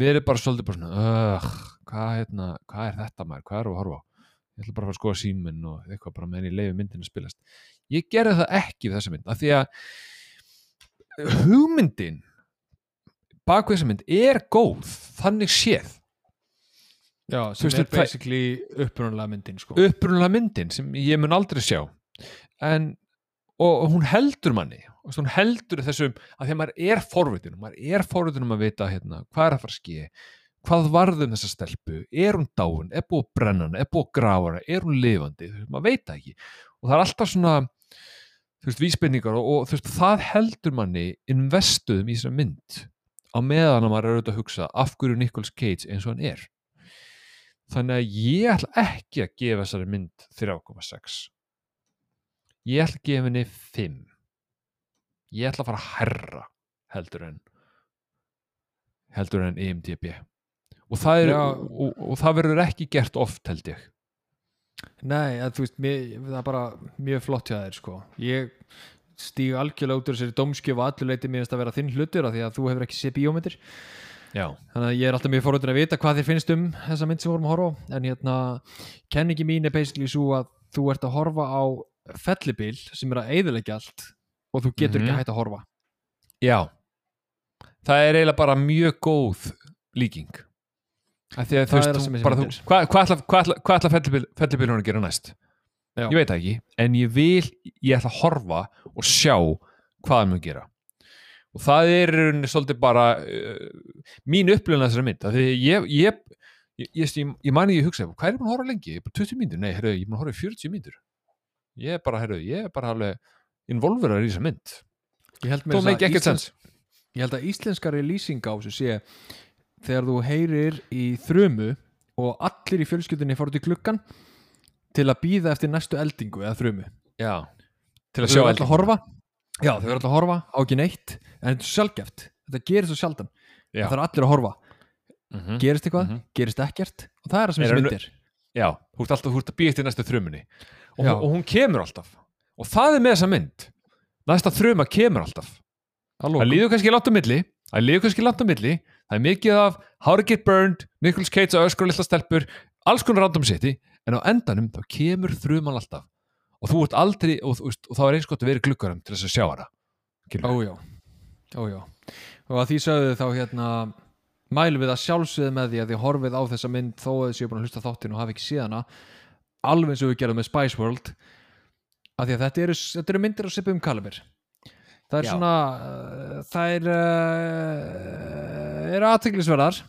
verið bara svolítið bara svona hvað, hérna, hvað er þetta maður, hvað er að horfa á? Ég ætla bara að fara að skoða síminn og eitthvað bara meðan ég leiði myndin að spilast ég gerði það ekki við þessa mynd af því að hugmyndin bak við þessa mynd er góð þannig séð. Já, sem er basically upprunalega myndin sko. upprunalega myndin sem ég mun aldrei sjá. En og, og hún heldur manni og hún heldur þessum að því að maður er forvitin maður er forvitin um að vita hérna, hvað er að fara að ske hvað varðum þessa stelpu er hún dáin, er búið að brenna hana er búið hana, er hún lifandi maður veit það ekki. Og það er alltaf svona þú veist, vísbendingar og, og þú veist, það heldur manni investuðum í þessa mynd. Á meðan að maður er auðvitað að hugsa af hverju Nicolas Cage eins og hann er? Þannig að ég ætla ekki að gefa þessari mynd 3,6 ég ætla að gefa henni 5 ég ætla að fara að herra heldur en heldur en E IMDB og það, er, og, og, og það verður ekki gert oft held ég Nei, að, þú veist, mér, það er bara mjög flott hjá þér sko. ég stíg algjörlega út úr þessari dómskjöf og allur leiti mér að vera þinn hlutur af því að þú hefur ekki séð bíómyndir. Já, þannig að ég er alltaf mjög forröndin að vita hvað þér finnst um þessa mynd sem við vorum að horfa á. En hérna, kenningi mín er basically svo að þú ert að horfa á fellibil sem er að eyðilegja allt og þú getur Mhm. ekki hægt að horfa. Já. Það er eiginlega bara mjög góð líking. að þú Það veist, það þú- hvað hvað ætla, hvað ætla, hún að gera næst? Já. ég veit það ekki, en ég vil ég ætla að horfa og sjá hvað hann mun gera. Og það er svolítið bara uh, mín upplifun af þessari mynd. Því ég ég, ég, ég, ég, mani ég hugsa hvað er búin að horfa lengi, Ég er bara 20 mínútur? Nei, herru, ég er búin að horfa í 40 mínútur. Ég er bara, herru, ég er bara alveg involverar í þessa mynd. Að meiki segja ekkert sens ég held að íslenskari lýsing á þessu sé þegar þú heyrir í þrumu og allir í fjölskyldunni fór út í klukkan til að býða eftir næstu eldingu eða þrumu. Já, til að sjá að horfa. Já, þau eru alltaf að horfa á ekki neitt en þetta er sjálfgeft, þetta gerist svo sjaldan. Já. það er allir að horfa, Mhm. gerist eitthvað Mhm. gerist ekkert og það er það sem Er myndir. Já, þú ert alltaf, þú ert að býja eftir næstu þrumunni. Og, og hún kemur alltaf. Og það er með þessa mynd. Næsta þruma kemur alltaf. Það líður kannski langt á milli það líður kannski langt á milli það er mikið af How to Get Burned, Nicholas Cage og öskur lilla stelpur, alls konar random city en á endanum þá kemur þruman alltaf. Og þú ert aldrei og, og, og þá er eins gott að vera í gluggarum til þess að sjá hana. Ójá, ójá og að því sögðu þá hérna mælum við að sjálfsögðu með því að því horfið á þessa mynd þó að þið séu búin að hlusta þáttinn og hafi ekki síðana alveg eins og við gerðum með Spice World að því að þetta eru, þetta eru myndir á sipum kalibir það er Já. svona uh, það er uh, eru aðteglisverðar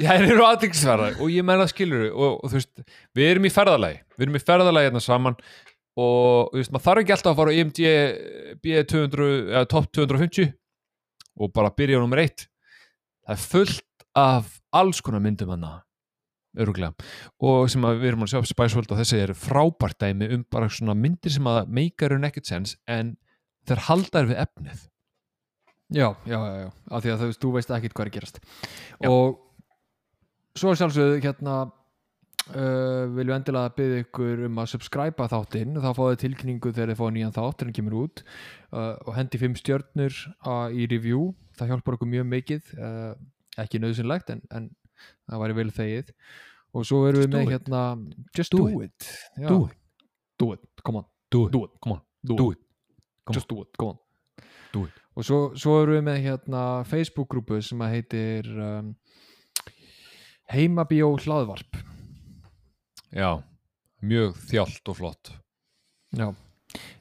Já, þeir eru aðeinsverðar og ég menna skilur og, og þú veist, við erum í ferðalagi við erum í ferðalagi hérna saman og þú veist, maður þarf ekki alltaf að fara á IMD B200 eða top 250 og bara byrja á nummer 1 það er fullt af alls konar myndum hana öruglega og sem að við erum að sjá Spice World og þessi eru frábært dæmi um bara svona myndir sem að meikar en ekkert sens en þeir haldar við efnið Já, já, já, já, af því að þú veist, þú veist ekkit hvað er að gerast. Og svo sjálfsögðu hérna uh, viljum endilega byggja ykkur um að subscriba þáttinn. Þá fáið þið tilkynningu þegar þið fáið nýjan þátt þegar hann kemur út. Uh, og hendi fimm stjörnur uh, í review. Það hjálpar okkur mjög mikið. Uh, ekki nöðsynlegt en, en það væri vel þegið. Og svo erum við með it. hérna just Do do, it, Já. Do it. do it, come on. Do it. do it, Come on. do, it, Come just do it, come on. Do it. Og svo, svo erum við með hérna Facebook-grúpu sem að heitir um, Heimabíó hlaðvarp. Já, mjög þjált og flott. Já,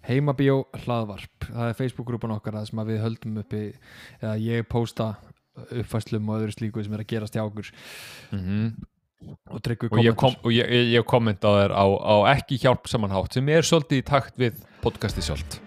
Heimabíó hlaðvarp. Það er Facebook-grúpan okkar það sem að við höldum uppi eða ég posta uppfæslum og öðru slíku sem er að gerast hjá okkur. Mm og tryggur Og, ég, kom, og ég, ég, kommenta þér á, á ekki hjálp samanhátt sem er svolítið í takt við podcasti sjálft.